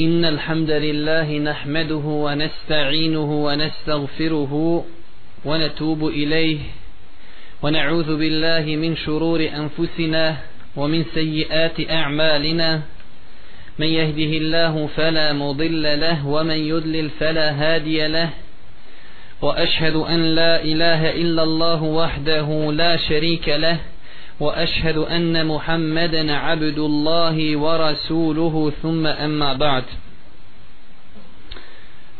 إن الحمد لله نحمده ونستعينه ونستغفره ونتوب إليه ونعوذ بالله من شرور أنفسنا ومن سيئات أعمالنا. من يهده الله فلا مضل له ومن يضلل فلا هادي له. وأشهد أن لا إله إلا الله وحده لا شريك له. وأشهد أن محمدا عبد الله ورسوله ثم أما بعد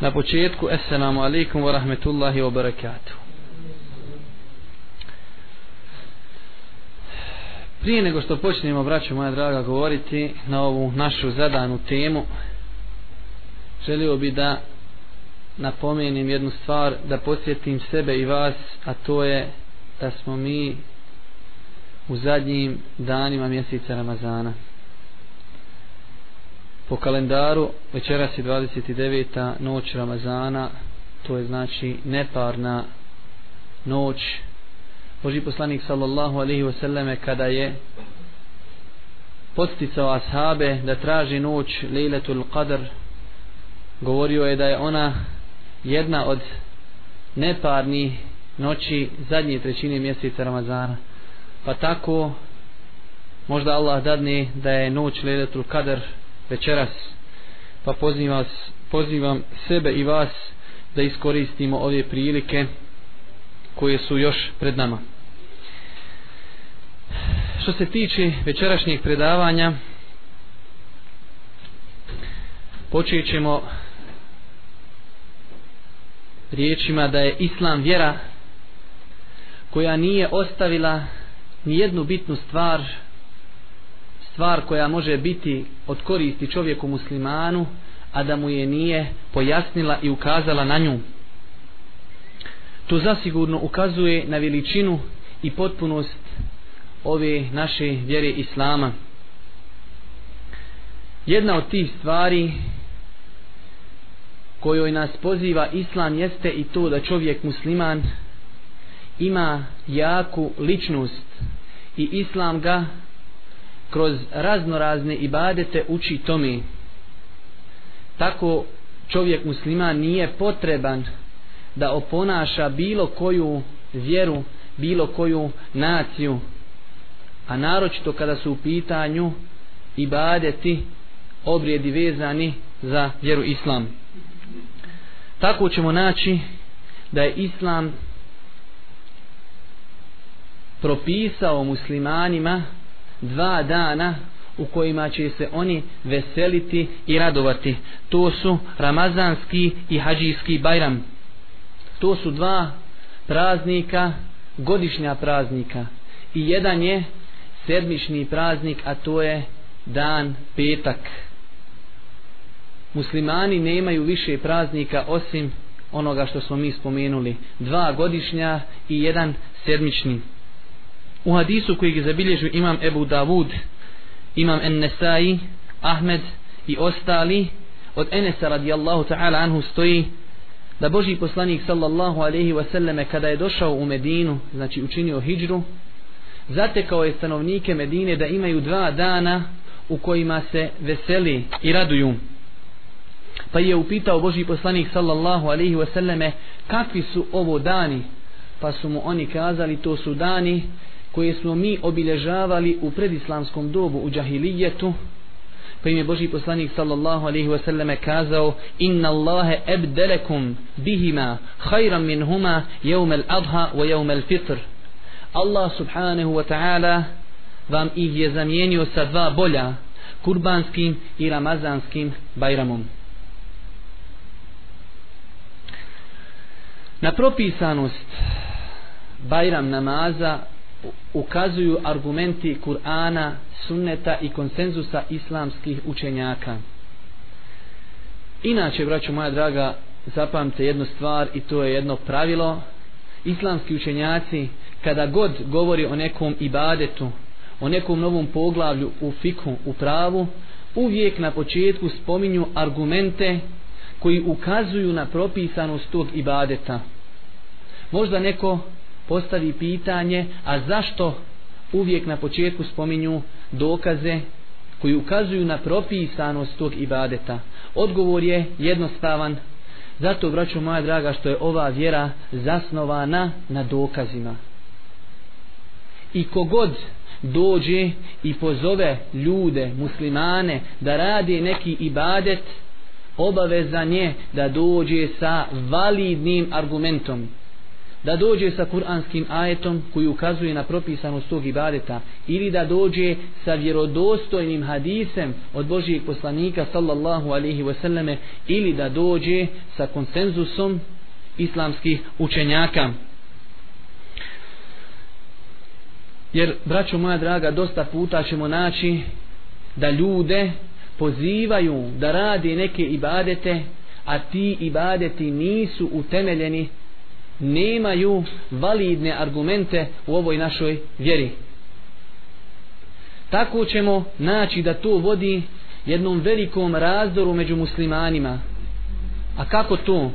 Na početku, assalamu alaikum wa rahmetullahi wa barakatuh. Prije nego što počnemo, braćo moja draga, govoriti na ovu našu zadanu temu, želio bi da napomenem jednu stvar, da posjetim sebe i vas, a to je da smo mi u zadnjim danima mjeseca Ramazana. Po kalendaru večeras je 29. noć Ramazana, to je znači neparna noć. Boži poslanik sallallahu alaihi wasallame kada je posticao ashabe da traži noć Lejletul Qadr, govorio je da je ona jedna od neparnih noći zadnje trećine mjeseca Ramazana pa tako možda Allah dadne da je noć Lejletul Kadar večeras pa pozivam, pozivam sebe i vas da iskoristimo ove prilike koje su još pred nama. Što se tiče večerašnjeg predavanja počet ćemo riječima da je Islam vjera koja nije ostavila nijednu bitnu stvar stvar koja može biti od koristi čovjeku muslimanu a da mu je nije pojasnila i ukazala na nju. To zasigurno ukazuje na veličinu i potpunost ove naše vjere Islama. Jedna od tih stvari kojoj nas poziva Islam jeste i to da čovjek musliman ima jaku ličnost i islam ga kroz raznorazne ibadete uči tome. Tako čovjek musliman nije potreban da oponaša bilo koju vjeru bilo koju naciju a naročito kada su u pitanju ibadeti obrijedi vezani za vjeru islam. Tako ćemo naći da je islam propisao muslimanima dva dana u kojima će se oni veseliti i radovati. To su Ramazanski i Hadžijski Bajram. To su dva praznika, godišnja praznika. I jedan je sedmični praznik, a to je dan petak. Muslimani nemaju više praznika osim onoga što smo mi spomenuli. Dva godišnja i jedan sedmični u hadisu koji je zabilježio imam Ebu Davud imam Ennesai, Ahmed i ostali od Enesa radijallahu ta'ala anhu stoji da Boži poslanik sallallahu alaihi wasallame kada je došao u Medinu znači učinio hijđru zatekao je stanovnike Medine da imaju dva dana u kojima se veseli i raduju. Pa je upitao Boži poslanik sallallahu alaihi wasallame kakvi su ovo dani? Pa su mu oni kazali to su dani koje smo mi obilježavali u predislamskom dobu u džahilijetu pa im je Boži poslanik sallallahu alaihi wa sallam kazao inna Allahe ebdelekum bihima khayran min huma jevmel adha wa jevmel fitr. Allah subhanahu wa ta'ala vam ih je zamijenio sa dva bolja kurbanskim i ramazanskim bajramom. Na propisanost bajram namaza ukazuju argumenti Kur'ana, sunneta i konsenzusa islamskih učenjaka. Inače, braćo moja draga, zapamte jednu stvar i to je jedno pravilo. Islamski učenjaci, kada god govori o nekom ibadetu, o nekom novom poglavlju u fiku, u pravu, uvijek na početku spominju argumente koji ukazuju na propisanost tog ibadeta. Možda neko postavi pitanje, a zašto uvijek na početku spominju dokaze koji ukazuju na propisanost tog ibadeta? Odgovor je jednostavan. Zato, braćo moja draga, što je ova vjera zasnovana na dokazima. I kogod dođe i pozove ljude, muslimane, da radi neki ibadet, obavezan je da dođe sa validnim argumentom da dođe sa kuranskim ajetom koji ukazuje na propisanost tog ibadeta ili da dođe sa vjerodostojnim hadisem od Božijeg poslanika sallallahu alaihi wasallame ili da dođe sa konsenzusom islamskih učenjaka. Jer braćo moja draga dosta puta ćemo naći da ljude pozivaju da radi neke ibadete a ti ibadeti nisu utemeljeni nemaju validne argumente u ovoj našoj vjeri. Tako ćemo naći da to vodi jednom velikom razdoru među muslimanima. A kako to?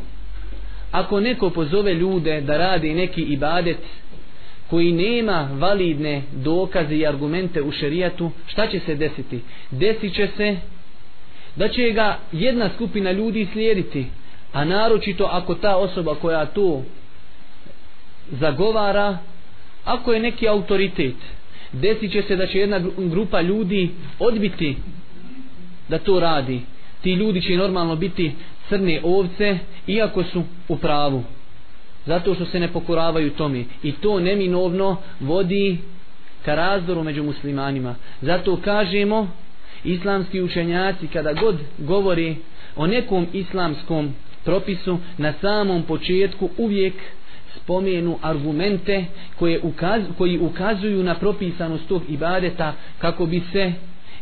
Ako neko pozove ljude da radi neki ibadet koji nema validne dokaze i argumente u šerijatu, šta će se desiti? Desit će se da će ga jedna skupina ljudi slijediti, a naročito ako ta osoba koja to zagovara, ako je neki autoritet, desit će se da će jedna grupa ljudi odbiti da to radi. Ti ljudi će normalno biti crne ovce, iako su u pravu zato što se ne pokoravaju tome i to neminovno vodi ka razdoru među muslimanima zato kažemo islamski učenjaci kada god govori o nekom islamskom propisu na samom početku uvijek spomenu argumente koje ukaz, koji ukazuju na propisanost tog ibadeta kako bi se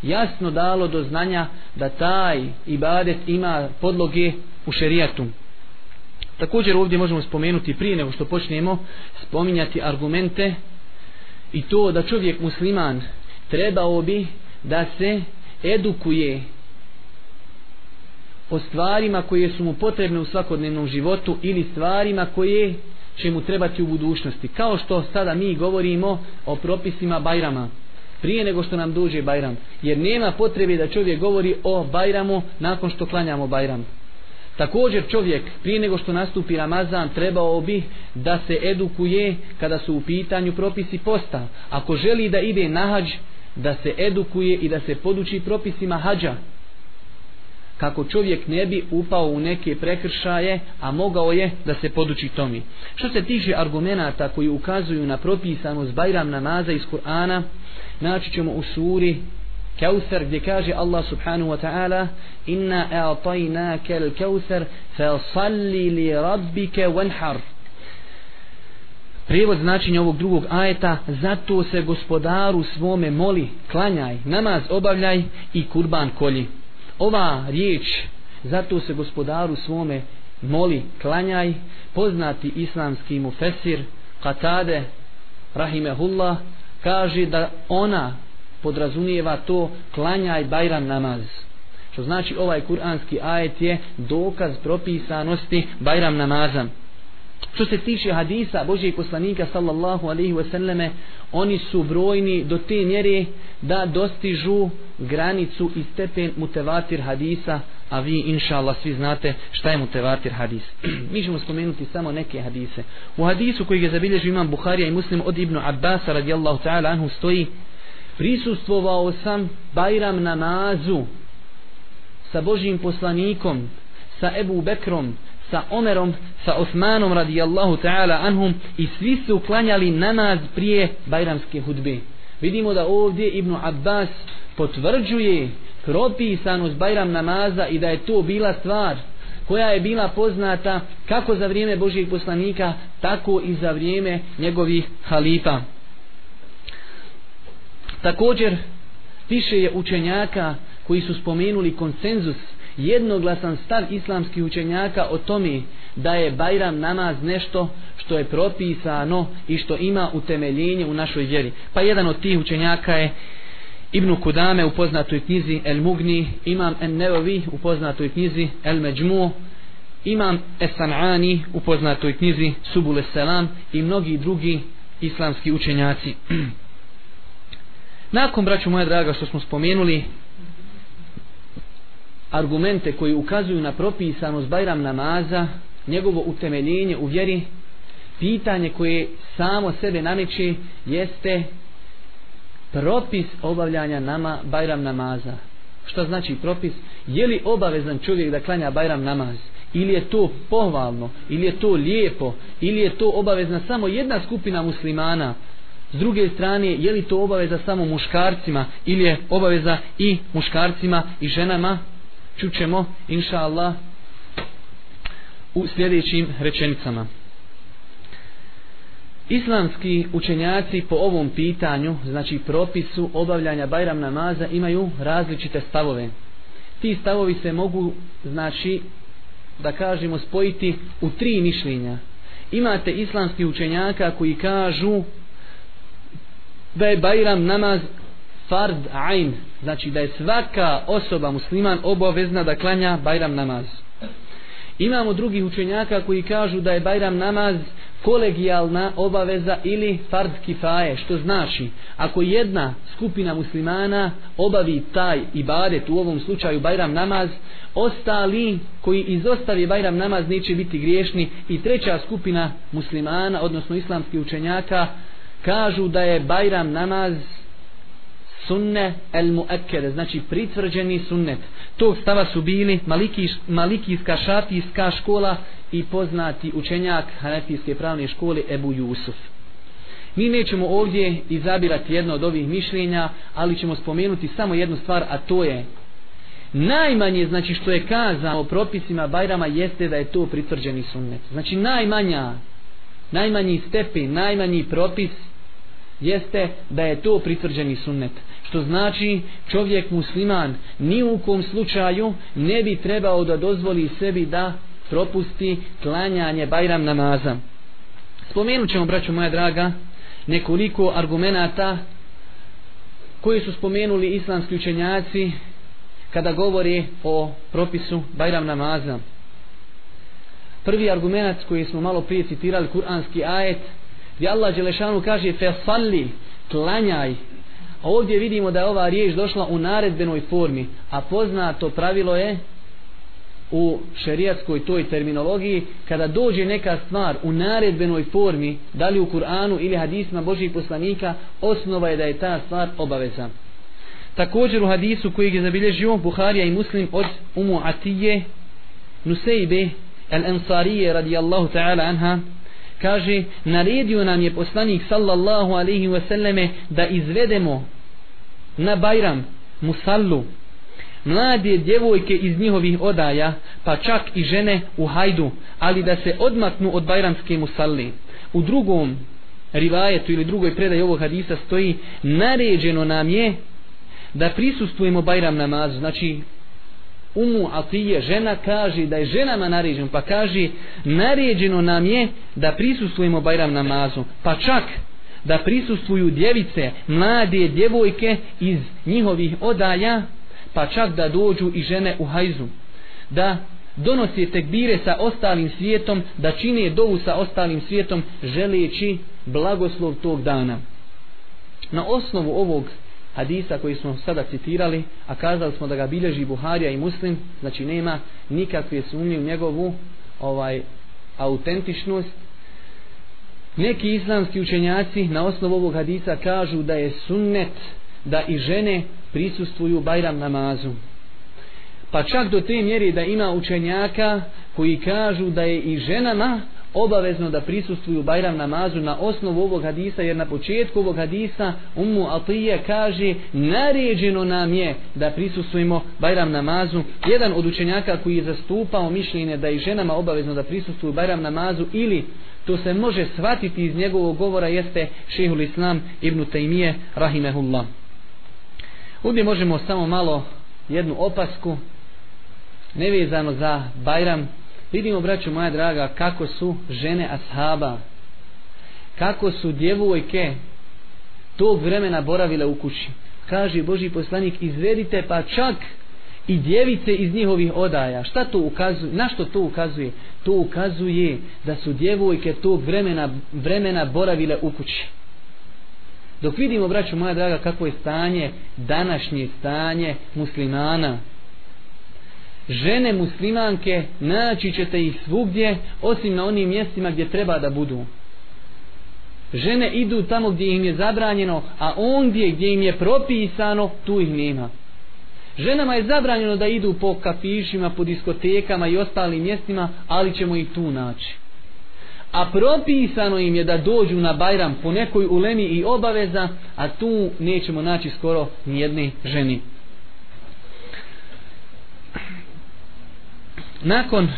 jasno dalo do znanja da taj ibadet ima podloge u šerijatu. Također ovdje možemo spomenuti prije nego što počnemo spominjati argumente i to da čovjek musliman trebao bi da se edukuje o stvarima koje su mu potrebne u svakodnevnom životu ili stvarima koje će mu trebati u budućnosti. Kao što sada mi govorimo o propisima Bajrama prije nego što nam dođe Bajram. Jer nema potrebe da čovjek govori o Bajramu nakon što klanjamo Bajram. Također čovjek prije nego što nastupi Ramazan trebao bi da se edukuje kada su u pitanju propisi posta. Ako želi da ide na hađ, da se edukuje i da se poduči propisima hađa. Kako čovjek ne bi upao u neke prekršaje, a mogao je da se poduči tomi. Što se tiče argumenta koji ukazuju na propisanost Bajram namaza iz Kur'ana, naći ćemo u suri Kausar gdje kaže Allah subhanahu wa ta'ala Inna a'tajna kel kausar fa salli li rabbike wanhar Prijevod značenja ovog drugog ajeta Zato se gospodaru svome moli Klanjaj, namaz obavljaj i kurban kolji Ova riječ Zato se gospodaru svome moli Klanjaj Poznati islamski mufesir Katade Rahimehullah Kaže da ona podrazumijeva to klanjaj bajram namaz. Što znači ovaj kuranski ajet je dokaz propisanosti bajram namaza što se tiče hadisa Božijeg poslanika sallallahu alaihi wasallame oni su brojni do te mjere da dostižu granicu i stepen mutevatir hadisa a vi inša Allah svi znate šta je mutevatir hadis. Mi ćemo spomenuti samo neke hadise. U hadisu koji je zabilježio imam Buharija i muslim od Ibnu Abbas radijallahu ta'ala anhu stoji prisustvovao sam Bajram namazu sa Božijim poslanikom sa Ebu Bekrom sa Omerom sa Osmanom radijallahu ta'ala anhum i svi su klanjali namaz prije Bajramske hudbe. Vidimo da ovdje Ibn Abbas potvrđuje propisanost Bajram namaza i da je to bila stvar koja je bila poznata kako za vrijeme Božijeg poslanika tako i za vrijeme njegovih halifa. Također, više je učenjaka koji su spomenuli konsenzus, jednoglasan stav islamskih učenjaka o tome da je Bajram namaz nešto što je propisano i što ima utemeljenje u našoj vjeri. Pa jedan od tih učenjaka je Ibn Kudame u poznatoj knjizi El Mugni, Imam En Nevovi u poznatoj knjizi El Međmu, Imam Esan'ani u poznatoj knjizi Subul Selam i mnogi drugi islamski učenjaci. Nakon, braću moja draga, što smo spomenuli argumente koji ukazuju na propisanost Bajram namaza, njegovo utemeljenje u vjeri, pitanje koje samo sebe nameće jeste propis obavljanja nama Bajram namaza. Što znači propis? Je li obavezan čovjek da klanja Bajram namaz? Ili je to pohvalno? Ili je to lijepo? Ili je to obavezna samo jedna skupina muslimana? S druge strane, je li to obaveza samo muškarcima? Ili je obaveza i muškarcima i ženama? Čućemo, inša Allah, u sljedećim rečenicama. Islamski učenjaci po ovom pitanju, znači propisu obavljanja Bajram namaza, imaju različite stavove. Ti stavovi se mogu, znači, da kažemo, spojiti u tri mišljenja. Imate islamski učenjaka koji kažu da je Bajram namaz fard ain, znači da je svaka osoba musliman obavezna da klanja Bajram namaz. Imamo drugih učenjaka koji kažu da je Bajram namaz kolegijalna obaveza ili fard kifaje, što znači ako jedna skupina muslimana obavi taj ibadet, u ovom slučaju Bajram namaz, ostali koji izostavi Bajram namaz neće biti griješni i treća skupina muslimana, odnosno islamskih učenjaka, kažu da je Bajram namaz sunne el muekkere, znači pritvrđeni sunnet. Tog stava su bili maliki, malikijska šafijska škola i poznati učenjak hanefijske pravne škole Ebu Jusuf. Mi nećemo ovdje izabirati jedno od ovih mišljenja, ali ćemo spomenuti samo jednu stvar, a to je najmanje, znači što je kazano o propisima Bajrama, jeste da je to pritvrđeni sunnet. Znači najmanja, najmanji stepi, najmanji propis jeste da je to pritvrđeni sunnet što znači čovjek musliman ni u kom slučaju ne bi trebao da dozvoli sebi da propusti klanjanje Bajram namaza. Spomenut ćemo braćo moja draga nekoliko argumenata koji su spomenuli islamski učenjaci kada govori o propisu Bajram namaza. Prvi argument koji smo malo prije citirali kuranski ajet gdje Allah Đelešanu kaže fe salli, klanjaj. A ovdje vidimo da je ova riječ došla u naredbenoj formi a poznato pravilo je u šerijatskoj toj terminologiji kada dođe neka stvar u naredbenoj formi da li u Kur'anu ili hadisma Božih poslanika osnova je da je ta stvar obaveza. Također u hadisu koji je zabilježio Buharija i Muslim od Umu Atije Nusejbe El Ansarije radijallahu ta'ala anha kaže naredio nam je poslanik sallallahu alaihi wasallame da izvedemo na Bajram musallu mlade djevojke iz njihovih odaja pa čak i žene u hajdu ali da se odmaknu od Bajramske musalli. U drugom rivajetu ili drugoj predaji ovog hadisa stoji naređeno nam je da prisustujemo Bajram namazu. Znači Umu Atije, žena kaže da je ženama naređeno, pa kaže naređeno nam je da prisustujemo Bajram namazu, pa čak da prisustuju djevice, mlade djevojke iz njihovih odaja, pa čak da dođu i žene u hajzu. Da donosi tekbire sa ostalim svijetom, da čine dovu sa ostalim svijetom, želeći blagoslov tog dana. Na osnovu ovog hadisa koji smo sada citirali, a kazali smo da ga bilježi Buharija i Muslim, znači nema nikakve sumnje u njegovu ovaj autentičnost. Neki islamski učenjaci na osnovu ovog hadisa kažu da je sunnet da i žene prisustvuju Bajram namazu. Pa čak do te mjeri da ima učenjaka koji kažu da je i ženama obavezno da prisustuju Bajram namazu na osnovu ovog hadisa jer na početku ovog hadisa Ummu Atije kaže naređeno nam je da prisustvujemo Bajram namazu. Jedan od učenjaka koji je zastupao mišljenje da i ženama obavezno da prisustvuju Bajram namazu ili to se može shvatiti iz njegovog govora jeste šehul Islam ibn Taymije rahimehullah. Ovdje možemo samo malo jednu opasku nevezano za Bajram vidimo braću moja draga kako su žene ashaba kako su djevojke tog vremena boravile u kući. Kaže Boži poslanik izvedite pa čak i djevice iz njihovih odaja. Šta to ukazuje? Na što to ukazuje? To ukazuje da su djevojke tog vremena vremena boravile u kući. Dok vidimo braću moja draga kako je stanje današnje stanje muslimana žene muslimanke naći ćete ih svugdje osim na onim mjestima gdje treba da budu. Žene idu tamo gdje im je zabranjeno a ondje gdje im je propisano tu ih nema. Ženama je zabranjeno da idu po kafišima po diskotekama i ostalim mjestima ali ćemo ih tu naći. A propisano im je da dođu na Bajram po nekoj ulemi i obaveza a tu nećemo naći skoro nijedne ženi nakon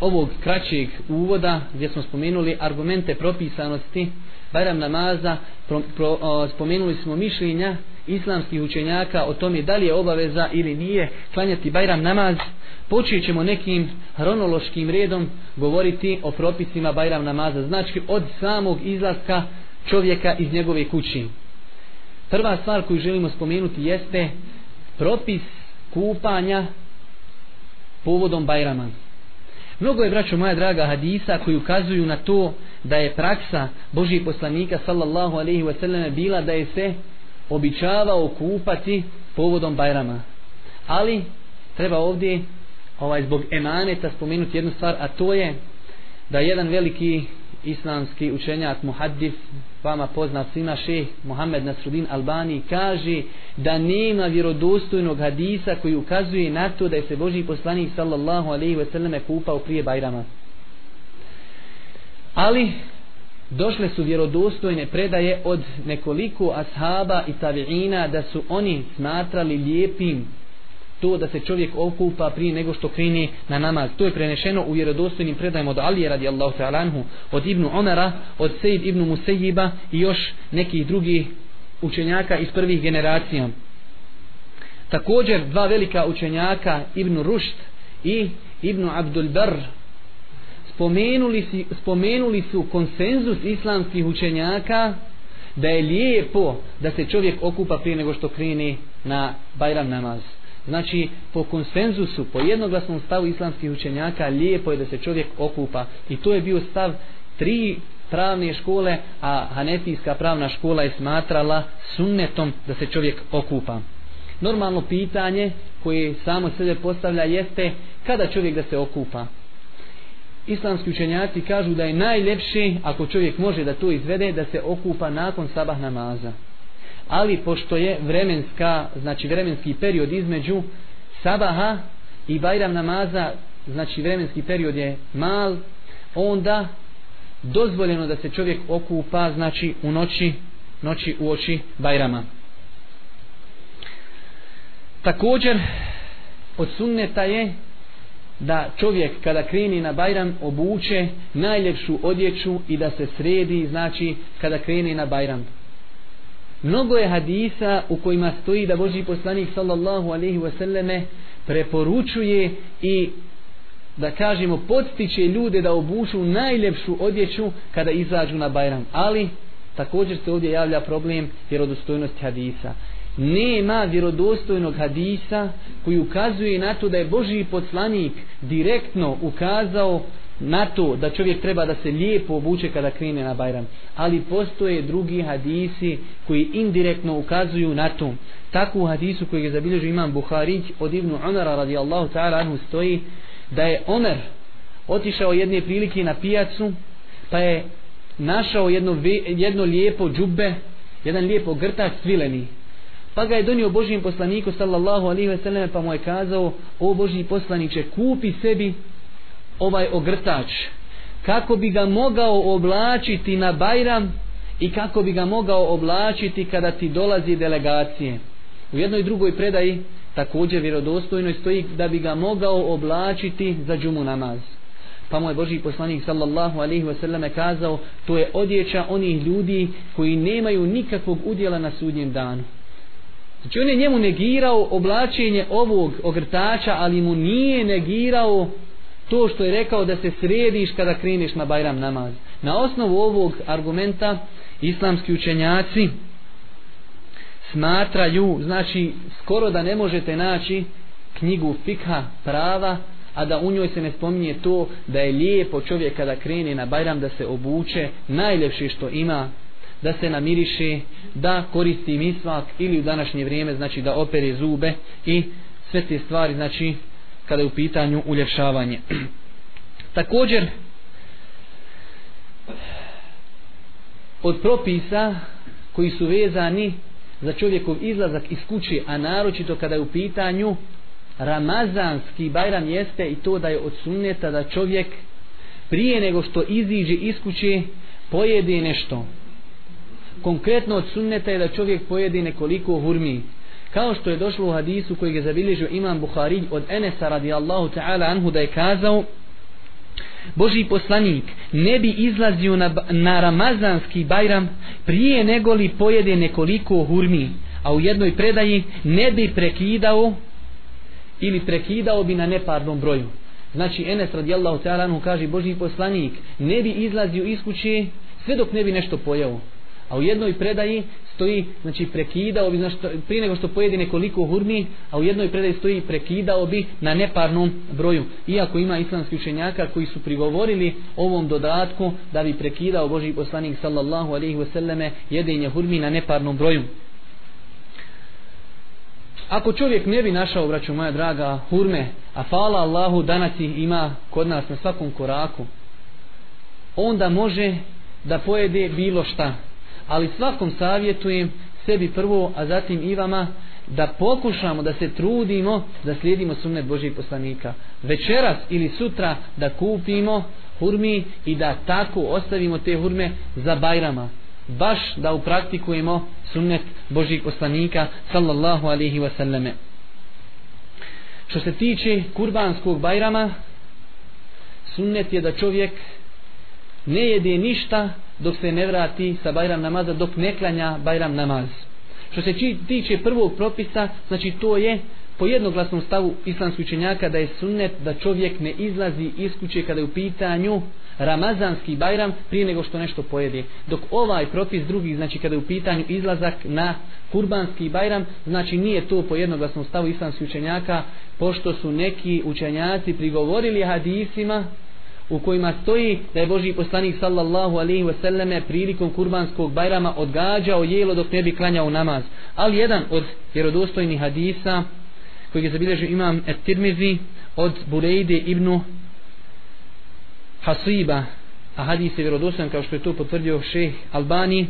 ovog kraćeg uvoda gdje smo spomenuli argumente propisanosti Bajram namaza pro, pro, o, spomenuli smo mišljenja islamskih učenjaka o tome da li je obaveza ili nije klanjati Bajram namaz počet ćemo nekim hronološkim redom govoriti o propisima Bajram namaza znači od samog izlaska čovjeka iz njegove kući prva stvar koju želimo spomenuti jeste propis kupanja povodom Bajrama Mnogo je, braćo moja draga, hadisa koji ukazuju na to da je praksa Božih poslanika sallallahu alaihi wa sallam bila da je se običavao kupati povodom Bajrama. Ali treba ovdje ovaj, zbog emaneta spomenuti jednu stvar, a to je da jedan veliki islamski učenjak muhaddif vama poznat svima šeh Muhammed Nasrudin Albani kaže da nema vjerodostojnog hadisa koji ukazuje na to da je se Boži poslanik sallallahu alaihi ve selleme kupao prije Bajrama. Ali došle su vjerodostojne predaje od nekoliko ashaba i tabiina da su oni smatrali lijepim to da se čovjek okupa prije nego što krene na namaz. To je prenešeno u vjerodostojnim predajama od Alije radijallahu ta'ala anhu, od Ibnu Omara, od Sejid Ibnu Musejiba i još nekih drugih učenjaka iz prvih generacija. Također dva velika učenjaka Ibnu Rušt i Ibnu Abdul Barr spomenuli, si, spomenuli su konsenzus islamskih učenjaka da je lijepo da se čovjek okupa prije nego što krene na Bajram namaz. Znači, po konsenzusu, po jednoglasnom stavu islamskih učenjaka, lijepo je da se čovjek okupa. I to je bio stav tri pravne škole, a Hanefijska pravna škola je smatrala sunnetom da se čovjek okupa. Normalno pitanje koje samo sebe postavlja jeste kada čovjek da se okupa. Islamski učenjaci kažu da je najljepše ako čovjek može da to izvede da se okupa nakon sabah namaza ali pošto je vremenska, znači vremenski period između sabaha i bajram namaza, znači vremenski period je mal, onda dozvoljeno da se čovjek okupa, znači u noći, noći u oči bajrama. Također, od sunneta je da čovjek kada kreni na Bajram obuče najljepšu odjeću i da se sredi, znači kada kreni na Bajram. Mnogo je hadisa u kojima stoji da Boži poslanik sallallahu alaihi wasallame preporučuje i da kažemo podstiče ljude da obušu najljepšu odjeću kada izađu na Bajram. Ali također se ovdje javlja problem vjerodostojnosti hadisa. Nema vjerodostojnog hadisa koji ukazuje na to da je Boži poslanik direktno ukazao na to da čovjek treba da se lijepo obuče kada krene na Bajram. Ali postoje drugi hadisi koji indirektno ukazuju na to. Takvu hadisu koji je zabilježio imam Buharić od Ibnu Umara radijallahu ta'ala anhu stoji da je Omer otišao jedne prilike na pijacu pa je našao jedno, jedno lijepo džube, jedan lijepo grtač svileni. Pa ga je donio Božijem poslaniku sallallahu alaihi ve selleme pa mu je kazao o Božji poslaniće kupi sebi ovaj ogrtač kako bi ga mogao oblačiti na Bajram i kako bi ga mogao oblačiti kada ti dolazi delegacije. U jednoj drugoj predaji također vjerodostojno stoji da bi ga mogao oblačiti za džumu namaz. Pa mu je Boži poslanik sallallahu alaihi wasallam kazao to je odjeća onih ljudi koji nemaju nikakvog udjela na sudnjem danu. Znači on je njemu negirao oblačenje ovog ogrtača ali mu nije negirao to što je rekao da se središ kada kreneš na Bajram namaz. Na osnovu ovog argumenta islamski učenjaci smatraju, znači skoro da ne možete naći knjigu fikha prava, a da u njoj se ne spominje to da je lijepo čovjek kada krene na Bajram da se obuče najljepše što ima da se namiriše, da koristi misvak ili u današnje vrijeme znači da opere zube i sve te stvari znači kada je u pitanju uljepšavanje. Također, od propisa koji su vezani za čovjekov izlazak iz kuće, a naročito kada je u pitanju Ramazanski bajram jeste i to da je od sunneta da čovjek prije nego što iziđe iz kuće pojede nešto. Konkretno od sunneta je da čovjek pojede nekoliko hurmi. Kao što je došlo u hadisu koji je zabilježio imam Buhari od Enesa radijallahu ta'ala anhu da je kazao Boži poslanik ne bi izlazio na, na ramazanski bajram prije nego li pojede nekoliko hurmi, a u jednoj predaji ne bi prekidao ili prekidao bi na neparnom broju. Znači Enes radijallahu ta'ala anhu kaže Boži poslanik ne bi izlazio iz kuće sve dok ne bi nešto pojeo. A u jednoj predaji stoji, znači prekidao bi, znači, prije nego što pojede nekoliko hurmi, a u jednoj predaji stoji prekidao bi na neparnom broju. Iako ima islamski učenjaka koji su prigovorili ovom dodatku da bi prekidao Boži poslanik sallallahu alaihi wasallame jedenje hurmi na neparnom broju. Ako čovjek ne bi našao, braću moja draga, hurme, a fala Allahu danas ih ima kod nas na svakom koraku, onda može da pojede bilo šta ali svakom savjetujem sebi prvo, a zatim i vama da pokušamo da se trudimo da slijedimo sunnet Božih poslanika. Večeras ili sutra da kupimo hurmi i da tako ostavimo te hurme za bajrama. Baš da upraktikujemo sunnet Božih poslanika sallallahu alihi wasallame. Što se tiče kurbanskog bajrama sunnet je da čovjek ne jede ništa dok se ne vrati sa Bajram namaza, dok ne klanja Bajram namaz. Što se tiče prvog propisa, znači to je po jednoglasnom stavu islamskih učenjaka da je sunnet da čovjek ne izlazi iz kuće kada je u pitanju Ramazanski Bajram prije nego što nešto pojede. Dok ovaj propis drugi, znači kada je u pitanju izlazak na Kurbanski Bajram, znači nije to po jednoglasnom stavu islamskih učenjaka, pošto su neki učenjaci prigovorili hadisima u kojima stoji da je Boži poslanik sallallahu alaihi wasallame prilikom kurbanskog bajrama odgađao jelo dok ne bi klanjao namaz. Ali jedan od vjerodostojnih hadisa koji je zabilježio imam et tirmizi od Burejde ibn Hasiba a hadis je vjerodostojan kao što je to potvrdio šeh Albani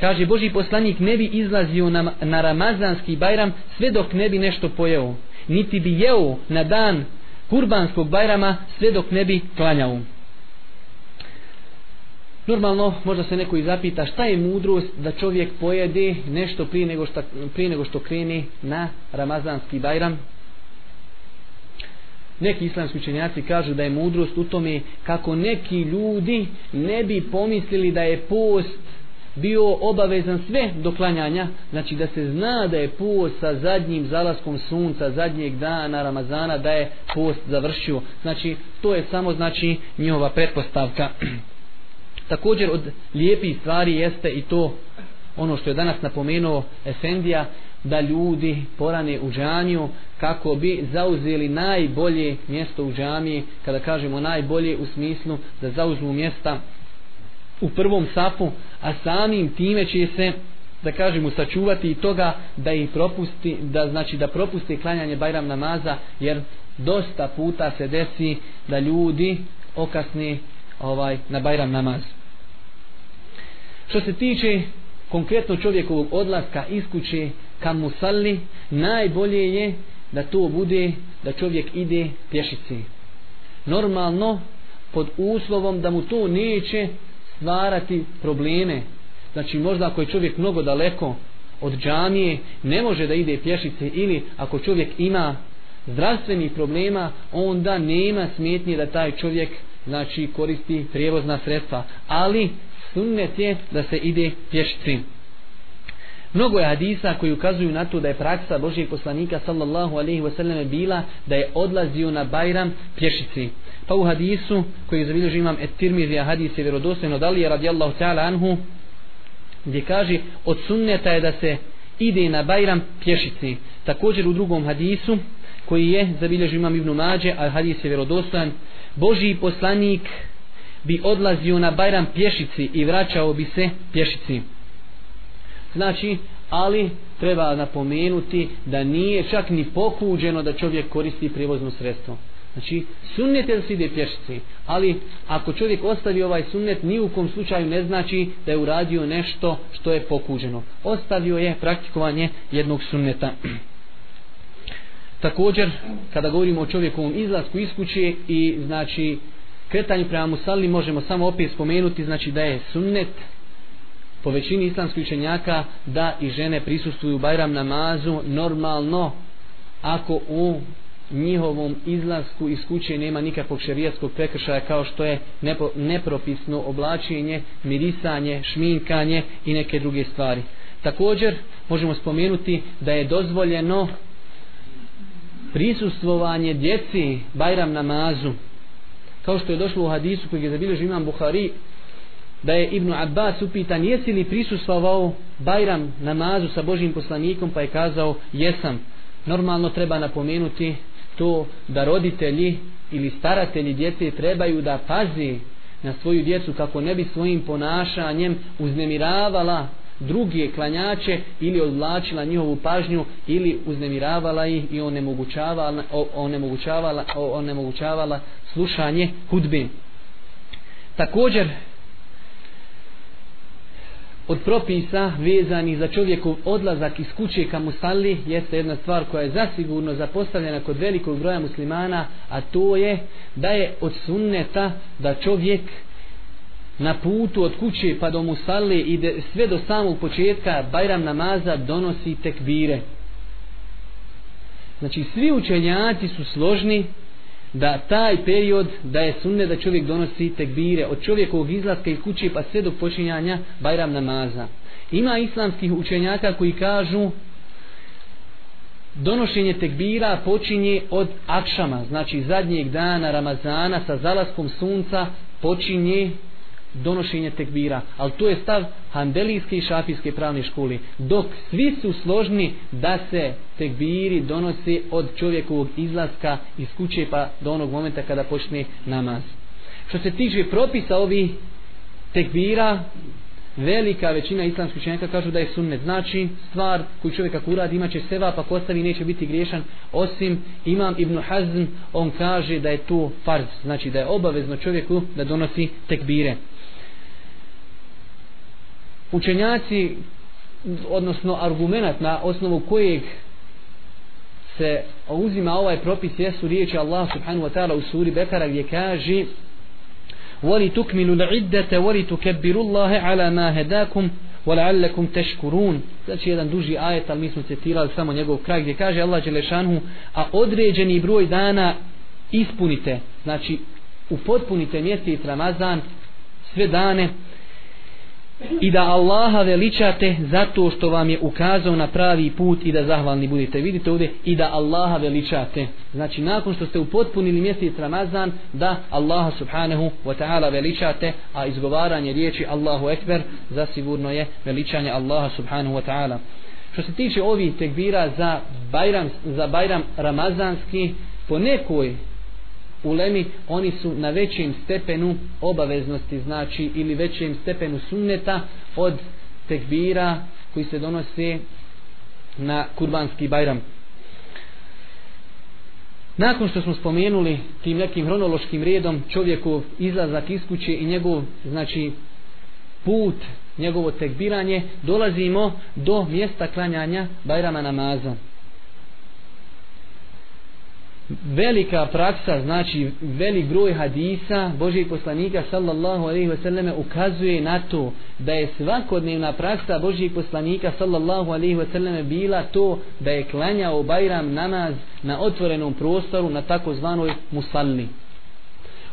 kaže Boži poslanik ne bi izlazio na, na ramazanski bajram sve dok ne bi nešto pojeo niti bi jeo na dan kurbanskog bajrama sve dok ne bi klanjao. Normalno, možda se neko i zapita šta je mudrost da čovjek pojede nešto prije nego što, prije nego što kreni na ramazanski bajram. Neki islamski učenjaci kažu da je mudrost u tome kako neki ljudi ne bi pomislili da je post bio obavezan sve do klanjanja, znači da se zna da je post sa zadnjim zalaskom sunca, zadnjeg dana Ramazana, da je post završio. Znači, to je samo znači njihova pretpostavka. Također od lijepih stvari jeste i to ono što je danas napomenuo Efendija, da ljudi porane u džamiju kako bi zauzeli najbolje mjesto u džamiji, kada kažemo najbolje u smislu da zauzmu mjesta u prvom safu, a samim time će se da kažemo sačuvati i toga da i propusti, da znači da propusti klanjanje Bajram namaza, jer dosta puta se desi da ljudi okasni ovaj na Bajram namaz. Što se tiče konkretno čovjekovog odlaska iz kuće ka musalli, najbolje je da to bude da čovjek ide pješice. Normalno, pod uslovom da mu to neće stvarati probleme. Znači možda ako je čovjek mnogo daleko od džamije, ne može da ide pješice ili ako čovjek ima zdravstvenih problema, onda nema smetnje da taj čovjek znači koristi prijevozna sredstva. Ali sunnet je da se ide pješicim. Mnogo je hadisa koji ukazuju na to da je praksa Božijeg poslanika sallallahu alaihi wasallam bila da je odlazio na Bajram pješici. Pa u hadisu koji je zabilježio imam et tirmizija hadis je vjerodostojno da li je radijallahu ta'ala anhu gdje kaže od sunneta je da se ide na Bajram pješici. Također u drugom hadisu koji je zabilježio imam Ibnu Mađe a hadis je vjerodostojan Božiji poslanik bi odlazio na Bajram pješici i vraćao bi se pješici. Znači, ali treba napomenuti da nije čak ni pokuđeno da čovjek koristi prijevozno sredstvo. Znači, sunnet je da se ide pješice, ali ako čovjek ostavi ovaj sunnet, ni u kom slučaju ne znači da je uradio nešto što je pokuđeno. Ostavio je praktikovanje jednog sunneta. Također, kada govorimo o čovjekovom izlasku iz kuće i znači kretanju prema musalli, možemo samo opet spomenuti znači da je sunnet po većini islamskih učenjaka da i žene prisustuju Bajram namazu normalno ako u njihovom izlasku iz kuće nema nikakvog šerijatskog prekršaja kao što je nepo, nepropisno oblačenje, mirisanje, šminkanje i neke druge stvari. Također možemo spomenuti da je dozvoljeno prisustvovanje djeci Bajram namazu kao što je došlo u hadisu koji je zabilježio imam Buhari da je Ibn Abbas upitan jesi li prisustvovao Bajram namazu sa Božim poslanikom pa je kazao jesam normalno treba napomenuti to da roditelji ili staratelji djece trebaju da pazi na svoju djecu kako ne bi svojim ponašanjem uznemiravala druge klanjače ili odvlačila njihovu pažnju ili uznemiravala ih i onemogućavala, onemogućavala, onemogućavala slušanje hudbe. Također od propisa vezani za čovjekov odlazak iz kuće ka musalli jeste jedna stvar koja je zasigurno zapostavljena kod velikog broja muslimana a to je da je od sunneta da čovjek na putu od kuće pa do musalli ide sve do samog početka Bajram namaza donosi tekbire. Znači svi učenjaci su složni da taj period da je sunne da čovjek donosi tekbire od čovjekovog izlaska iz kuće pa sve do počinjanja Bajram namaza. Ima islamskih učenjaka koji kažu donošenje tekbira počinje od akšama, znači zadnjeg dana Ramazana sa zalaskom sunca počinje donošenje tekbira, ali to je stav handelijske i šafijske pravne škole. Dok svi su složni da se tekbiri donose od čovjekovog izlaska iz kuće pa do onog momenta kada počne namaz. Što se tiče propisa ovih tekbira, velika većina islamskih učenjaka kažu da je sunnet. Znači, stvar koju čovjek ako uradi imaće seva pa postavi neće biti griješan. Osim imam Ibn Hazm, on kaže da je to farz. Znači da je obavezno čovjeku da donosi tekbire učenjaci odnosno argument na osnovu kojeg se uzima ovaj propis jesu riječi Allah subhanahu wa ta'ala u suri Bekara gdje kaže وَلِ تُكْمِلُ الْعِدَّةَ وَلِ تُكَبِّرُ اللَّهَ عَلَى مَا هَدَاكُمْ وَلَعَلَّكُمْ تَشْكُرُونَ znači jedan duži ajet ali mi smo citirali samo njegov kraj gdje kaže Allah Đelešanhu a određeni broj dana ispunite znači upotpunite mjesec Ramazan sve dane i da Allaha veličate zato što vam je ukazao na pravi put i da zahvalni budete. Vidite ovdje i da Allaha veličate. Znači nakon što ste upotpunili mjesec Ramazan da Allaha subhanahu wa ta'ala veličate, a izgovaranje riječi Allahu Ekber zasigurno je veličanje Allaha subhanahu wa ta'ala. Što se tiče ovih tekbira za Bajram, za Bajram Ramazanski, po nekoj ulemi oni su na većem stepenu obaveznosti znači ili većem stepenu sunneta od tekbira koji se donose na kurbanski bajram. Nakon što smo spomenuli tim nekim hronološkim redom čovjekov izlazak iz kuće i njegov znači put njegovo tekbiranje dolazimo do mjesta klanjanja bajrama namaza velika praksa, znači velik broj hadisa Božijeg poslanika sallallahu alaihi ve selleme ukazuje na to da je svakodnevna praksa Božijeg poslanika sallallahu alaihi ve selleme bila to da je klanjao Bajram namaz na otvorenom prostoru na takozvanoj musalli.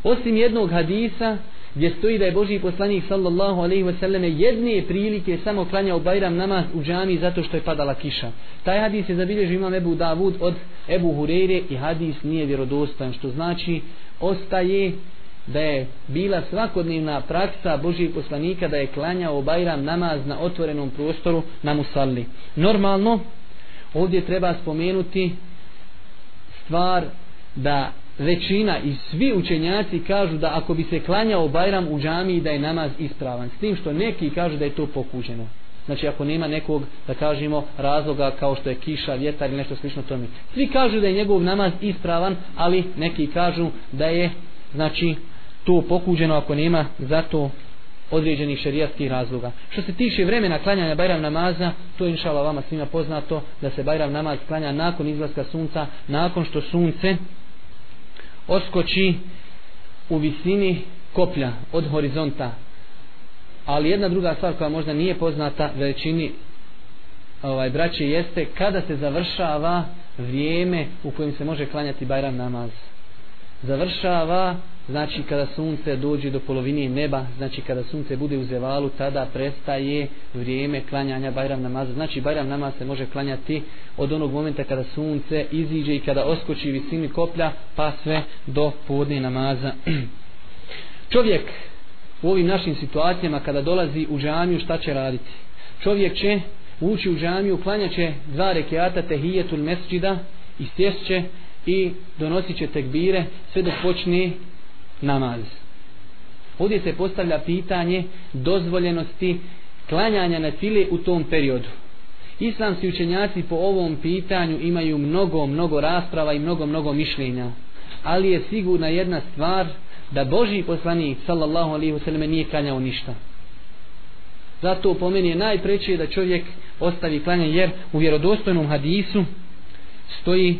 Osim jednog hadisa gdje stoji da je Boži poslanik sallallahu alaihi wa sallam jedne prilike samo klanjao Bajram namaz u džami zato što je padala kiša. Taj hadis je zabilježio imam Ebu Davud od Ebu Hureyre i hadis nije vjerodostan što znači ostaje da je bila svakodnevna praksa Božijeg poslanika da je klanjao Bajram namaz na otvorenom prostoru na Musalli. Normalno, ovdje treba spomenuti stvar da većina i svi učenjaci kažu da ako bi se klanjao Bajram u džamiji da je namaz ispravan. S tim što neki kažu da je to pokuđeno. Znači ako nema nekog, da kažemo, razloga kao što je kiša, vjetar ili nešto slično tome. Svi kažu da je njegov namaz ispravan, ali neki kažu da je, znači, to pokuđeno ako nema zato određenih šerijatskih razloga. Što se tiče vremena klanjanja Bajram namaza, to je inšala vama svima poznato da se Bajram namaz klanja nakon izlaska sunca, nakon što sunce oskoči u visini koplja od horizonta. Ali jedna druga stvar koja možda nije poznata većini ovaj braće jeste kada se završava vrijeme u kojem se može klanjati Bajram namaz. Završava znači kada sunce dođe do polovine neba, znači kada sunce bude u zevalu, tada prestaje vrijeme klanjanja Bajram namaza. Znači Bajram namaz se može klanjati od onog momenta kada sunce iziđe i kada oskoči visini koplja, pa sve do podne namaza. Čovjek u ovim našim situacijama kada dolazi u džamiju šta će raditi? Čovjek će ući u džamiju, klanjaće dva rekiata tehijetul mesđida i sješće i donosit će tekbire sve dok počne namaz. Ovdje se postavlja pitanje dozvoljenosti klanjanja na file u tom periodu. Islamski učenjaci po ovom pitanju imaju mnogo, mnogo rasprava i mnogo, mnogo mišljenja. Ali je sigurna jedna stvar da Boži poslanik sallallahu alaihi wasallam nije klanjao ništa. Zato po meni je najpreće da čovjek ostavi klanje jer u vjerodostojnom hadisu stoji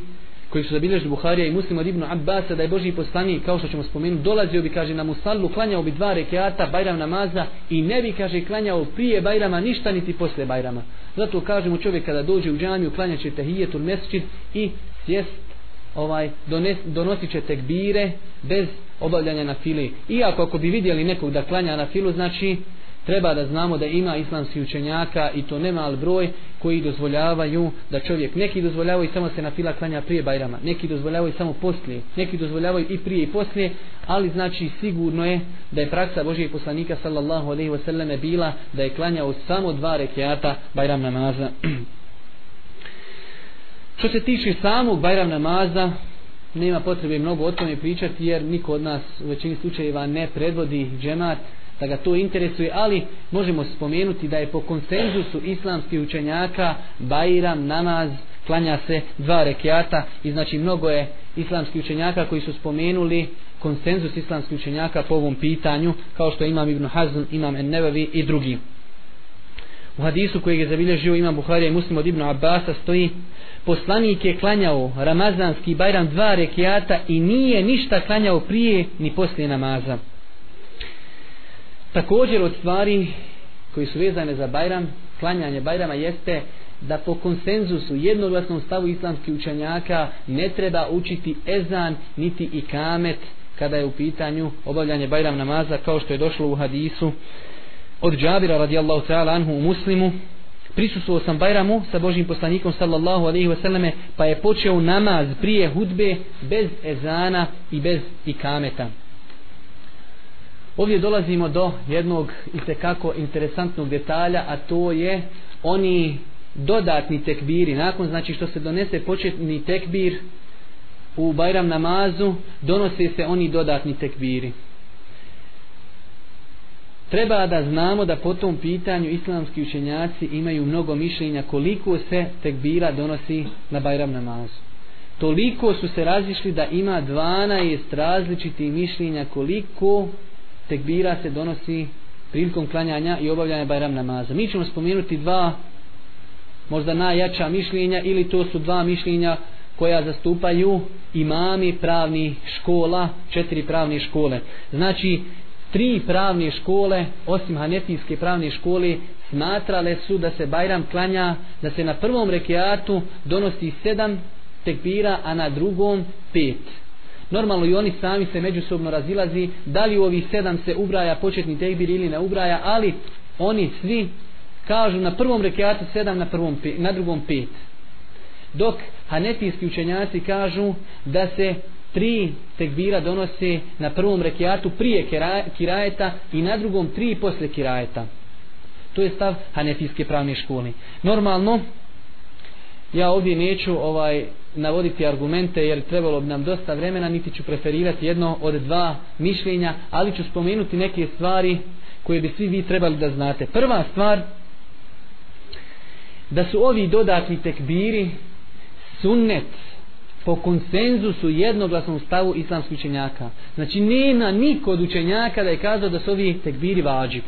koji su zabilježili Buharija i Muslim od Ibnu Abbasa da je Boži poslanik kao što ćemo spomenuti dolazio bi kaže na Musallu klanjao bi dva rekiata Bajram namaza i ne bi kaže klanjao prije Bajrama ništa niti posle Bajrama. Zato kažemo čovjek kada dođe u džamiju klanjaće tehijetul mesčid i sjest ovaj dones, donosit će tekbire bez obavljanja na fili iako ako bi vidjeli nekog da klanja na filu znači treba da znamo da ima islamski učenjaka i to nema broj koji dozvoljavaju da čovjek neki dozvoljavaju samo se na fila klanja prije Bajrama neki dozvoljavaju samo poslije neki dozvoljavaju i prije i poslije ali znači sigurno je da je praksa Božijeg poslanika sallallahu alaihi wasallam bila da je klanjao samo dva rekiata Bajram namaza. Što se tiče samog Bajram namaza nema potrebe mnogo o tome pričati jer niko od nas u većini slučajeva ne predvodi džemat da ga to interesuje, ali možemo spomenuti da je po konsenzusu islamskih učenjaka Bajram namaz klanja se dva rekiata i znači mnogo je islamskih učenjaka koji su spomenuli konsenzus islamskih učenjaka po ovom pitanju kao što imam Ibn Hazm, imam Ennevevi i drugi. U hadisu kojeg je zabilježio imam Buharija i Muslim od Ibn Abasa stoji poslanik je klanjao ramazanski bajram dva rekiata i nije ništa klanjao prije ni poslije namaza. Također od stvari koji su vezane za Bajram, klanjanje Bajrama jeste da po konsenzusu jednoglasnom stavu islamskih učenjaka ne treba učiti ezan niti i kamet kada je u pitanju obavljanje Bajram namaza kao što je došlo u hadisu od Džabira radijallahu ta'ala anhu u muslimu. Prisustuo sam Bajramu sa Božim poslanikom sallallahu alaihi wasallame pa je počeo namaz prije hudbe bez ezana i bez ikameta. Ovdje dolazimo do jednog i tekako interesantnog detalja, a to je oni dodatni tekbiri. Nakon znači što se donese početni tekbir u Bajram namazu, donose se oni dodatni tekbiri. Treba da znamo da po tom pitanju islamski učenjaci imaju mnogo mišljenja koliko se tekbira donosi na Bajram namazu. Toliko su se razišli da ima 12 različitih mišljenja koliko tekbira se donosi prilikom klanjanja i obavljanja bajram namaza. Mi ćemo spomenuti dva možda najjača mišljenja ili to su dva mišljenja koja zastupaju imami pravni škola, četiri pravne škole. Znači, tri pravne škole, osim hanefijske pravne škole, smatrale su da se Bajram klanja, da se na prvom rekiatu donosi sedam tekbira, a na drugom pet normalno i oni sami se međusobno razilazi da li u ovih sedam se ubraja početni tekbir ili ne ubraja ali oni svi kažu na prvom rekiatu sedam na, prvom, na drugom pet. Dok hanetijski učenjaci kažu da se tri tekbira donose na prvom rekiatu prije kirajeta i na drugom tri posle kirajeta. To je stav hanefijske pravne škole. Normalno ja ovdje neću ovaj navoditi argumente jer trebalo bi nam dosta vremena niti ću preferirati jedno od dva mišljenja ali ću spomenuti neke stvari koje bi svi vi trebali da znate prva stvar da su ovi dodatni tekbiri sunnet po konsenzusu jednoglasnom stavu islamskih učenjaka. Znači nema niko od učenjaka da je kazao da su ovi tekbiri vađib.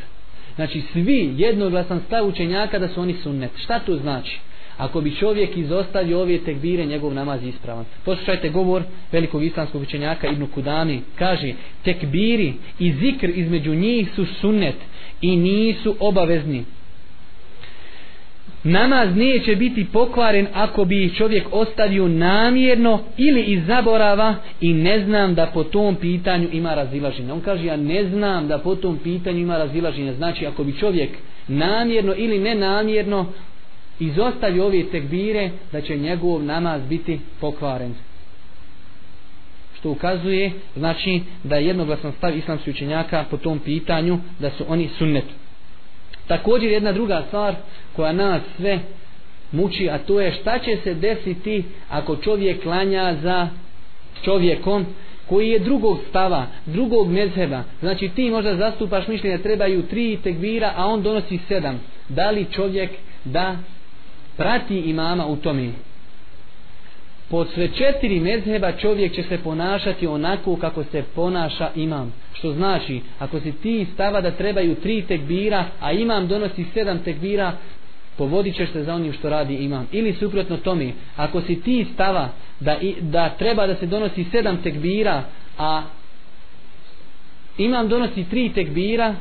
Znači svi jednoglasan stav učenjaka da su oni sunnet. Šta to znači? Ako bi čovjek izostavio ove tekbire, njegov namaz je ispravan. Poslušajte govor velikog islamskog učenjaka Ibnu Kudami. Kaže, tekbiri i zikr između njih su sunnet i nisu obavezni namaz neće biti pokvaren ako bi čovjek ostavio namjerno ili iz zaborava i ne znam da po tom pitanju ima razilaženje. On kaže ja ne znam da po tom pitanju ima razilaženje. Znači ako bi čovjek namjerno ili nenamjerno izostavi ove tekbire da će njegov namaz biti pokvaren. Što ukazuje znači da je jednoglasan stav islamskih učenjaka po tom pitanju da su oni sunnet. Također jedna druga stvar koja nas sve muči, a to je šta će se desiti ako čovjek klanja za čovjekom koji je drugog stava, drugog mezheba. Znači ti možda zastupaš mišljenje trebaju tri tekbira a on donosi sedam. Da li čovjek da prati imama u tome? po sve četiri mezheba čovjek će se ponašati onako kako se ponaša imam. Što znači, ako si ti stava da trebaju tri tekbira, a imam donosi sedam tekbira, povodit ćeš se za onim što radi imam. Ili suprotno tome, ako si ti stava da, da treba da se donosi sedam tekbira, a imam donosi tri tekbira,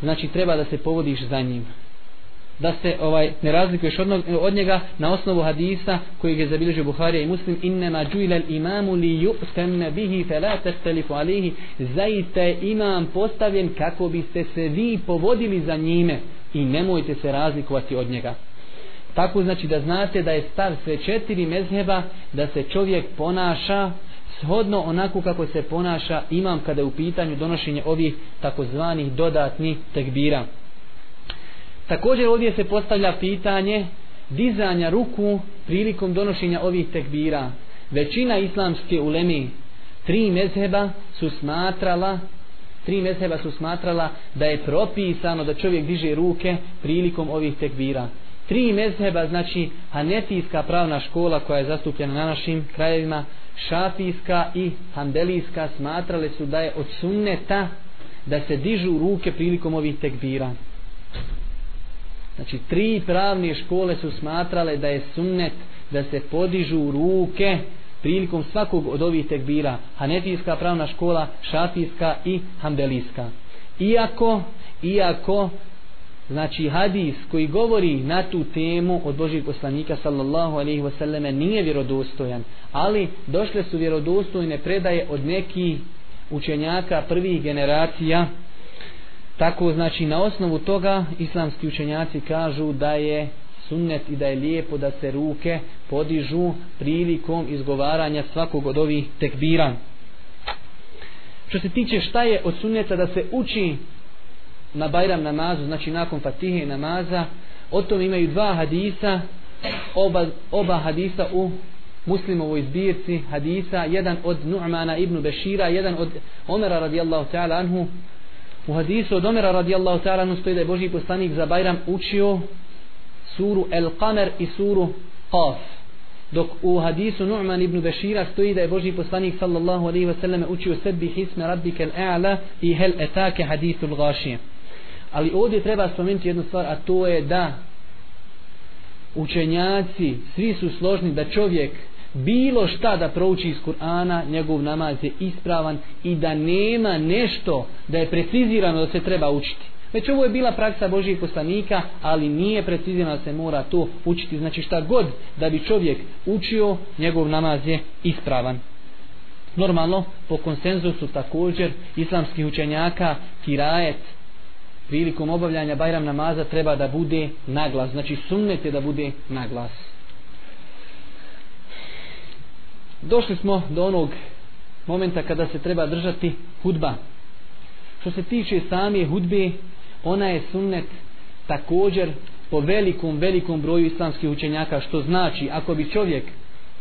znači treba da se povodiš za njim da se ovaj ne razlikuješ od, od njega na osnovu hadisa koji je zabilježio Buharija i Muslim. Innema džuila imamu li yu'tamna bihi fala tastalifu alayhi. Zaista je imam postavljen kako biste se vi povodili za njime i nemojte se razlikovati od njega. Tako znači da znate da je stav sve četiri mezheba da se čovjek ponaša shodno onako kako se ponaša imam kada je u pitanju donošenje ovih takozvanih dodatnih tekbira. Također ovdje se postavlja pitanje dizanja ruku prilikom donošenja ovih tekbira. Većina islamske ulemi tri mezheba su smatrala tri mezheba su smatrala da je propisano da čovjek diže ruke prilikom ovih tekbira. Tri mezheba, znači hanetijska pravna škola koja je zastupljena na našim krajevima, šafijska i handelijska smatrale su da je od sunneta da se dižu ruke prilikom ovih tekbira. Znači, tri pravne škole su smatrale da je sunnet da se podižu ruke prilikom svakog od ovih tekbira. Hanefijska pravna škola, šafijska i hambelijska. Iako, iako, znači hadis koji govori na tu temu od Božih poslanika sallallahu alaihi wasallam nije vjerodostojan, ali došle su vjerodostojne predaje od nekih učenjaka prvih generacija Tako znači na osnovu toga islamski učenjaci kažu da je sunnet i da je lijepo da se ruke podižu prilikom izgovaranja svakog od ovih tekbira. Što se tiče šta je od sunneta da se uči na Bajram namazu, znači nakon Fatihe namaza, o tom imaju dva hadisa, oba, oba hadisa u muslimovoj zbirci hadisa, jedan od Nu'mana ibn Bešira, jedan od Omera radijallahu ta'ala anhu, U hadisu od Omera radijallahu ta'ala stoji da je Boži poslanik za Bajram učio suru El Qamer i suru Qaf. Dok u hadisu Nu'man ibn Bešira stoji da je Boži poslanik sallallahu alaihi wasallam učio sebi hisme rabbike al-a'la i hel etake hadisu l-gašije. Ali ovdje treba spomenuti jednu stvar, a to je da učenjaci, svi su složni da čovjek bilo šta da prouči iz Kur'ana, njegov namaz je ispravan i da nema nešto da je precizirano da se treba učiti. Već ovo je bila praksa Božijeg poslanika, ali nije precizirano da se mora to učiti. Znači šta god da bi čovjek učio, njegov namaz je ispravan. Normalno, po konsenzusu također islamskih učenjaka, kirajet, prilikom obavljanja Bajram namaza treba da bude naglas. Znači sunnet je da bude naglas. Došli smo do onog momenta kada se treba držati hudba. Što se tiče same hudbe, ona je sunnet također po velikom, velikom broju islamskih učenjaka, što znači ako bi čovjek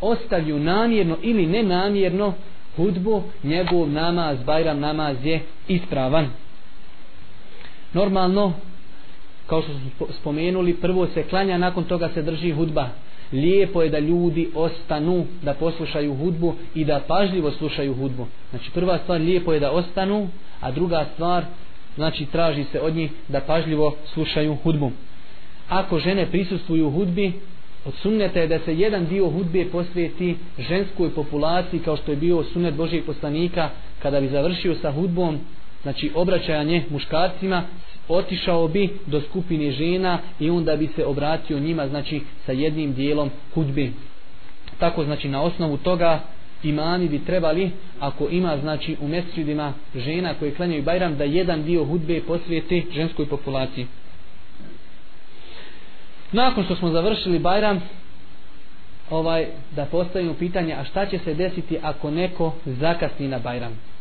ostavio namjerno ili nenamjerno hudbu, njegov namaz, bajram namaz je ispravan. Normalno, kao što smo spomenuli prvo se klanja nakon toga se drži hudba lijepo je da ljudi ostanu da poslušaju hudbu i da pažljivo slušaju hudbu. Znači prva stvar lijepo je da ostanu a druga stvar znači traži se od njih da pažljivo slušaju hudbu. Ako žene prisustvuju hudbi od sunneta je da se jedan dio hudbe posvijeti ženskoj populaciji kao što je bio sunnet Božijeg poslanika kada bi završio sa hudbom znači obraćanje muškarcima otišao bi do skupine žena i onda bi se obratio njima znači sa jednim dijelom hudbe. Tako znači na osnovu toga imani bi trebali ako ima znači u mesridima žena koje klanjaju Bajram da jedan dio hudbe posvijeti ženskoj populaciji. Nakon što smo završili Bajram ovaj da postavimo pitanje a šta će se desiti ako neko zakasni na Bajram?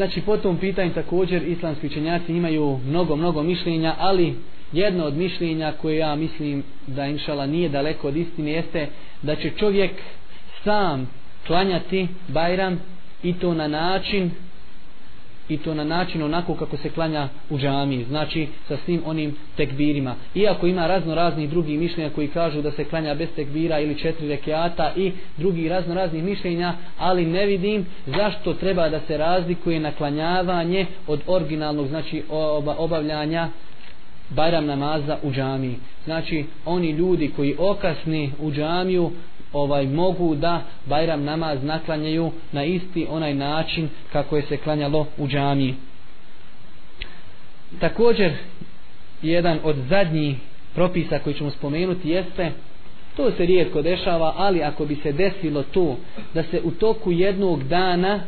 Znači po tom pitanju također islamski učenjaci imaju mnogo mnogo mišljenja ali jedno od mišljenja koje ja mislim da inšala nije daleko od istine jeste da će čovjek sam klanjati Bajram i to na način i to na način onako kako se klanja u džami, znači sa svim onim tekbirima. Iako ima razno raznih drugih mišljenja koji kažu da se klanja bez tekbira ili četiri rekiata i drugi razno raznih mišljenja, ali ne vidim zašto treba da se razlikuje naklanjavanje od originalnog, znači obavljanja Bajram namaza u džami. Znači, oni ljudi koji okasni u džamiju, ovaj mogu da Bajram namaz naklanjaju na isti onaj način kako je se klanjalo u džamiji. Također, jedan od zadnjih propisa koji ćemo spomenuti jeste to se rijetko dešava, ali ako bi se desilo to da se u toku jednog dana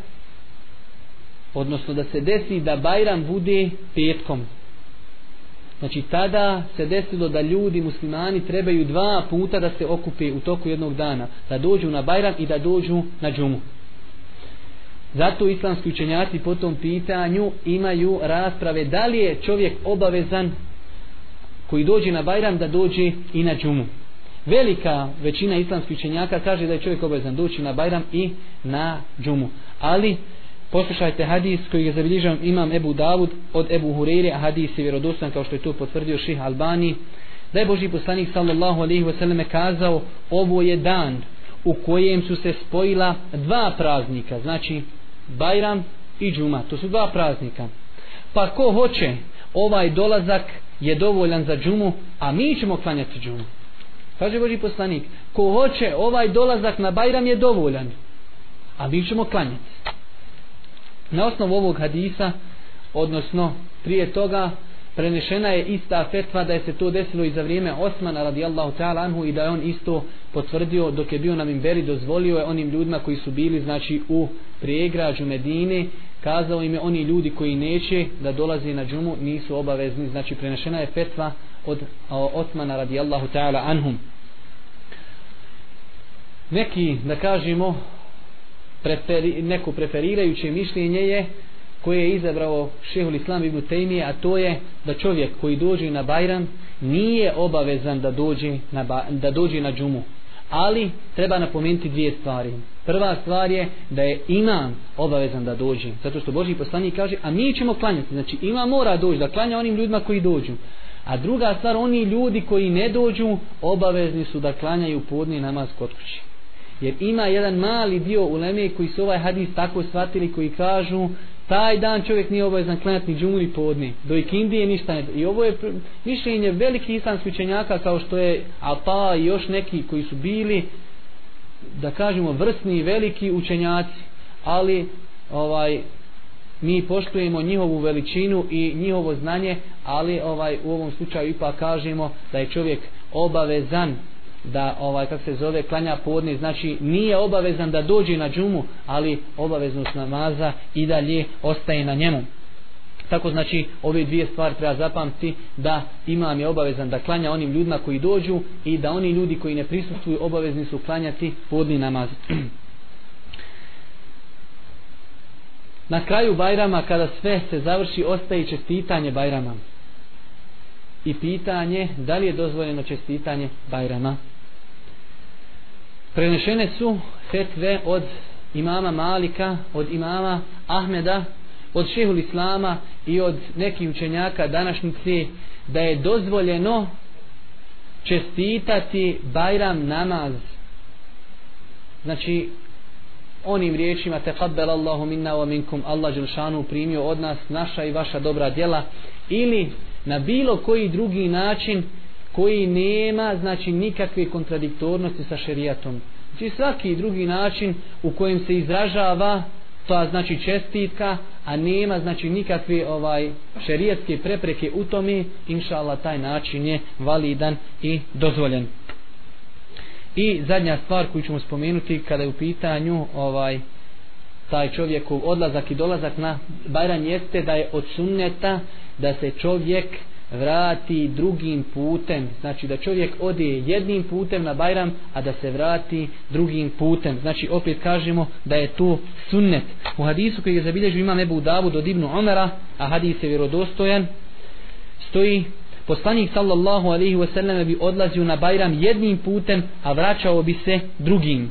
odnosno da se desi da Bajram bude petkom Znači tada se desilo da ljudi muslimani trebaju dva puta da se okupe u toku jednog dana. Da dođu na Bajram i da dođu na džumu. Zato islamski učenjaci po tom pitanju imaju rasprave da li je čovjek obavezan koji dođe na Bajram da dođe i na džumu. Velika većina islamskih učenjaka kaže da je čovjek obavezan doći na Bajram i na džumu. Ali Poslušajte hadis koji je zabilježen imam Ebu Davud od Ebu Hureyre, a hadis je vjerodostan kao što je to potvrdio ših Albani, da je Boži poslanik sallallahu alaihi wasallam kazao ovo je dan u kojem su se spojila dva praznika, znači Bajram i Džuma, to su dva praznika. Pa ko hoće ovaj dolazak je dovoljan za Džumu, a mi ćemo klanjati Džumu. Kaže Boži poslanik, ko hoće ovaj dolazak na Bajram je dovoljan, a mi ćemo klanjati. Na osnovu ovog hadisa, odnosno prije toga, prenešena je ista fetva da je se to desilo i za vrijeme Osmana radijallahu ta'ala anhu i da je on isto potvrdio dok je bio na Mimberi, dozvolio je onim ljudima koji su bili znači u prijegrađu Medine, kazao im je oni ljudi koji neće da dolaze na džumu nisu obavezni, znači prenešena je fetva od Osmana radijallahu ta'ala anhum. Neki, da kažemo, preferi, neko preferirajuće mišljenje je koje je izabrao šehul islam ibn Tejmije, a to je da čovjek koji dođe na Bajram nije obavezan da dođe na, ba, da dođe na džumu. Ali treba napomenuti dvije stvari. Prva stvar je da je imam obavezan da dođe. Zato što Boži poslanik kaže, a mi ćemo klanjati. Znači ima mora doći da klanja onim ljudima koji dođu. A druga stvar, oni ljudi koji ne dođu, obavezni su da klanjaju podni namaz kod kuće. Jer ima jedan mali dio uleme koji su ovaj hadis tako shvatili koji kažu taj dan čovjek nije obavezan klanjati ni džumu ni podni. Do ikindije ništa ne. I ovo je mišljenje veliki islamski učenjaka kao što je Ata i još neki koji su bili da kažemo vrsni i veliki učenjaci. Ali ovaj mi poštujemo njihovu veličinu i njihovo znanje, ali ovaj u ovom slučaju ipak kažemo da je čovjek obavezan da ovaj kako se zove klanja podne znači nije obavezan da dođe na džumu ali obaveznost namaza i dalje ostaje na njemu. Tako znači ove dvije stvari treba zapamtiti da imam je obavezan da klanja onim ljudima koji dođu i da oni ljudi koji ne prisustvuju obavezni su klanjati podni namaz. Na kraju Bajrama kada sve se završi ostaje čestitanje Bajrama. I pitanje da li je dozvoljeno čestitanje Bajrama? Prenešene su fetve od imama Malika, od imama Ahmeda od šehul islama i od nekih učenjaka današnjice da je dozvoljeno čestitati Bajram namaz. Znači onim riječima taqabbal Allahu minna wa minkum Allah Đelšanu primio od nas naša i vaša dobra djela ili na bilo koji drugi način koji nema znači nikakve kontradiktornosti sa šerijatom. Znači svaki drugi način u kojem se izražava to znači čestitka a nema znači nikakve ovaj šerijatske prepreke u tome inša taj način je validan i dozvoljen. I zadnja stvar koju ćemo spomenuti kada je u pitanju ovaj taj čovjekov odlazak i dolazak na Bajran jeste da je od sunneta da se čovjek vrati drugim putem. Znači da čovjek ode jednim putem na Bajram a da se vrati drugim putem. Znači opet kažemo da je to sunnet. U hadisu koji je zabilježio imam Ebu Davud od Ibnu Omera a hadis je vjerodostojan stoji poslanik sallallahu alaihi wasallam bi odlazio na Bajram jednim putem a vraćao bi se drugim.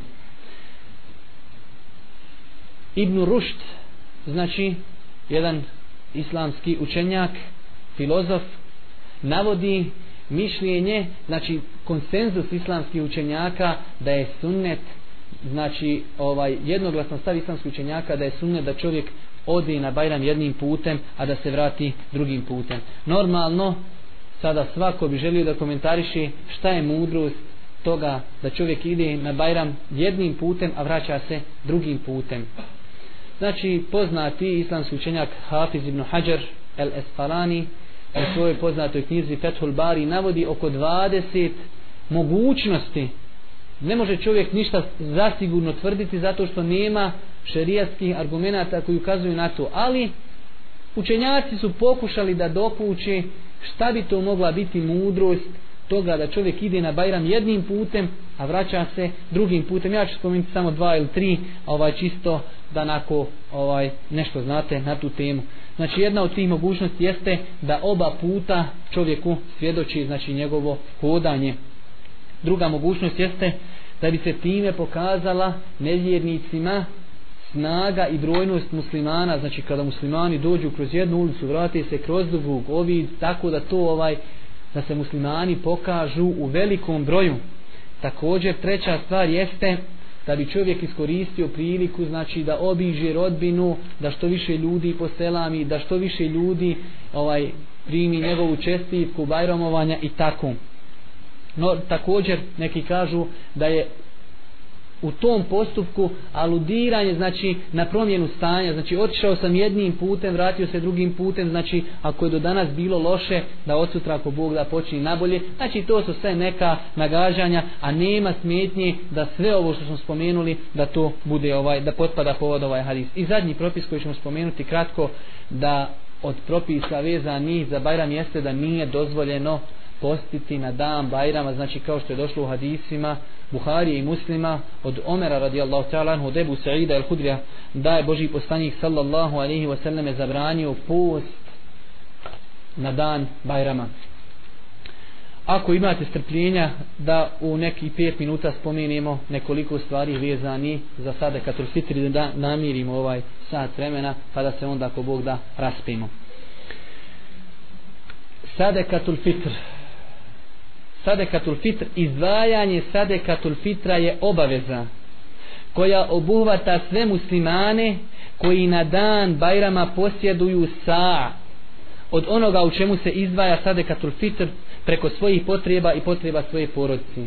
Ibn Rušt znači jedan islamski učenjak filozof navodi mišljenje znači konsenzus islamskih učenjaka da je sunnet znači ovaj jednoglasno stav islamskih učenjaka da je sunnet da čovjek ode na Bajram jednim putem a da se vrati drugim putem. Normalno sada svako bi želio da komentariši šta je mudrost toga da čovjek ide na Bajram jednim putem a vraća se drugim putem. Znači poznati islamski učenjak Hafiz ibn Hajar el Esfalani u svojoj poznatoj knjizi Fethul Bari navodi oko 20 mogućnosti. Ne može čovjek ništa zasigurno tvrditi zato što nema šerijatskih argumenta koji ukazuju na to ali učenjaci su pokušali da dokuće šta bi to mogla biti mudrost toga da čovjek ide na Bajram jednim putem a vraća se drugim putem. Ja ću spomenuti samo dva ili tri ovaj čisto da nako ovaj nešto znate na tu temu znači jedna od tih mogućnosti jeste da oba puta čovjeku svjedoči znači njegovo hodanje. Druga mogućnost jeste da bi se time pokazala nevjernicima snaga i brojnost muslimana. Znači kada muslimani dođu kroz jednu ulicu vrate se kroz drugu, ovi tako da to ovaj da se muslimani pokažu u velikom broju. Također treća stvar jeste da bi čovjek iskoristio priliku znači da obiđe rodbinu da što više ljudi poselami da što više ljudi ovaj primi njegovu čestitku bajromovanja i tako. No također neki kažu da je u tom postupku aludiranje znači na promjenu stanja. Znači otišao sam jednim putem vratio se drugim putem znači ako je do danas bilo loše da od sutra ako Bog da počini nabolje. Znači to su sve neka nagađanja a nema smetnje da sve ovo što smo spomenuli da to bude ovaj da potpada povod ovaj hadis. I zadnji propis koji ćemo spomenuti kratko da od propisa vezani za Bajram jeste da nije dozvoljeno postiti na dan Bajrama, znači kao što je došlo u hadisima Buharije i muslima od Omera radijallahu ta'ala od debu Sa'ida el Hudrija da je Boži poslanik sallallahu alaihi wa sallam je zabranio post na dan Bajrama. Ako imate strpljenja da u neki 5 minuta spomenemo nekoliko stvari vezani za sada katul fitri da namirimo ovaj sat vremena pa da se onda ako Bog da raspimo. Sadekatul fitr sadekatul fitr izdvajanje sadekatul fitra je obaveza koja obuhvata sve muslimane koji na dan Bajrama posjeduju sa od onoga u čemu se izdvaja sadekatul fitr preko svojih potreba i potreba svoje porodice.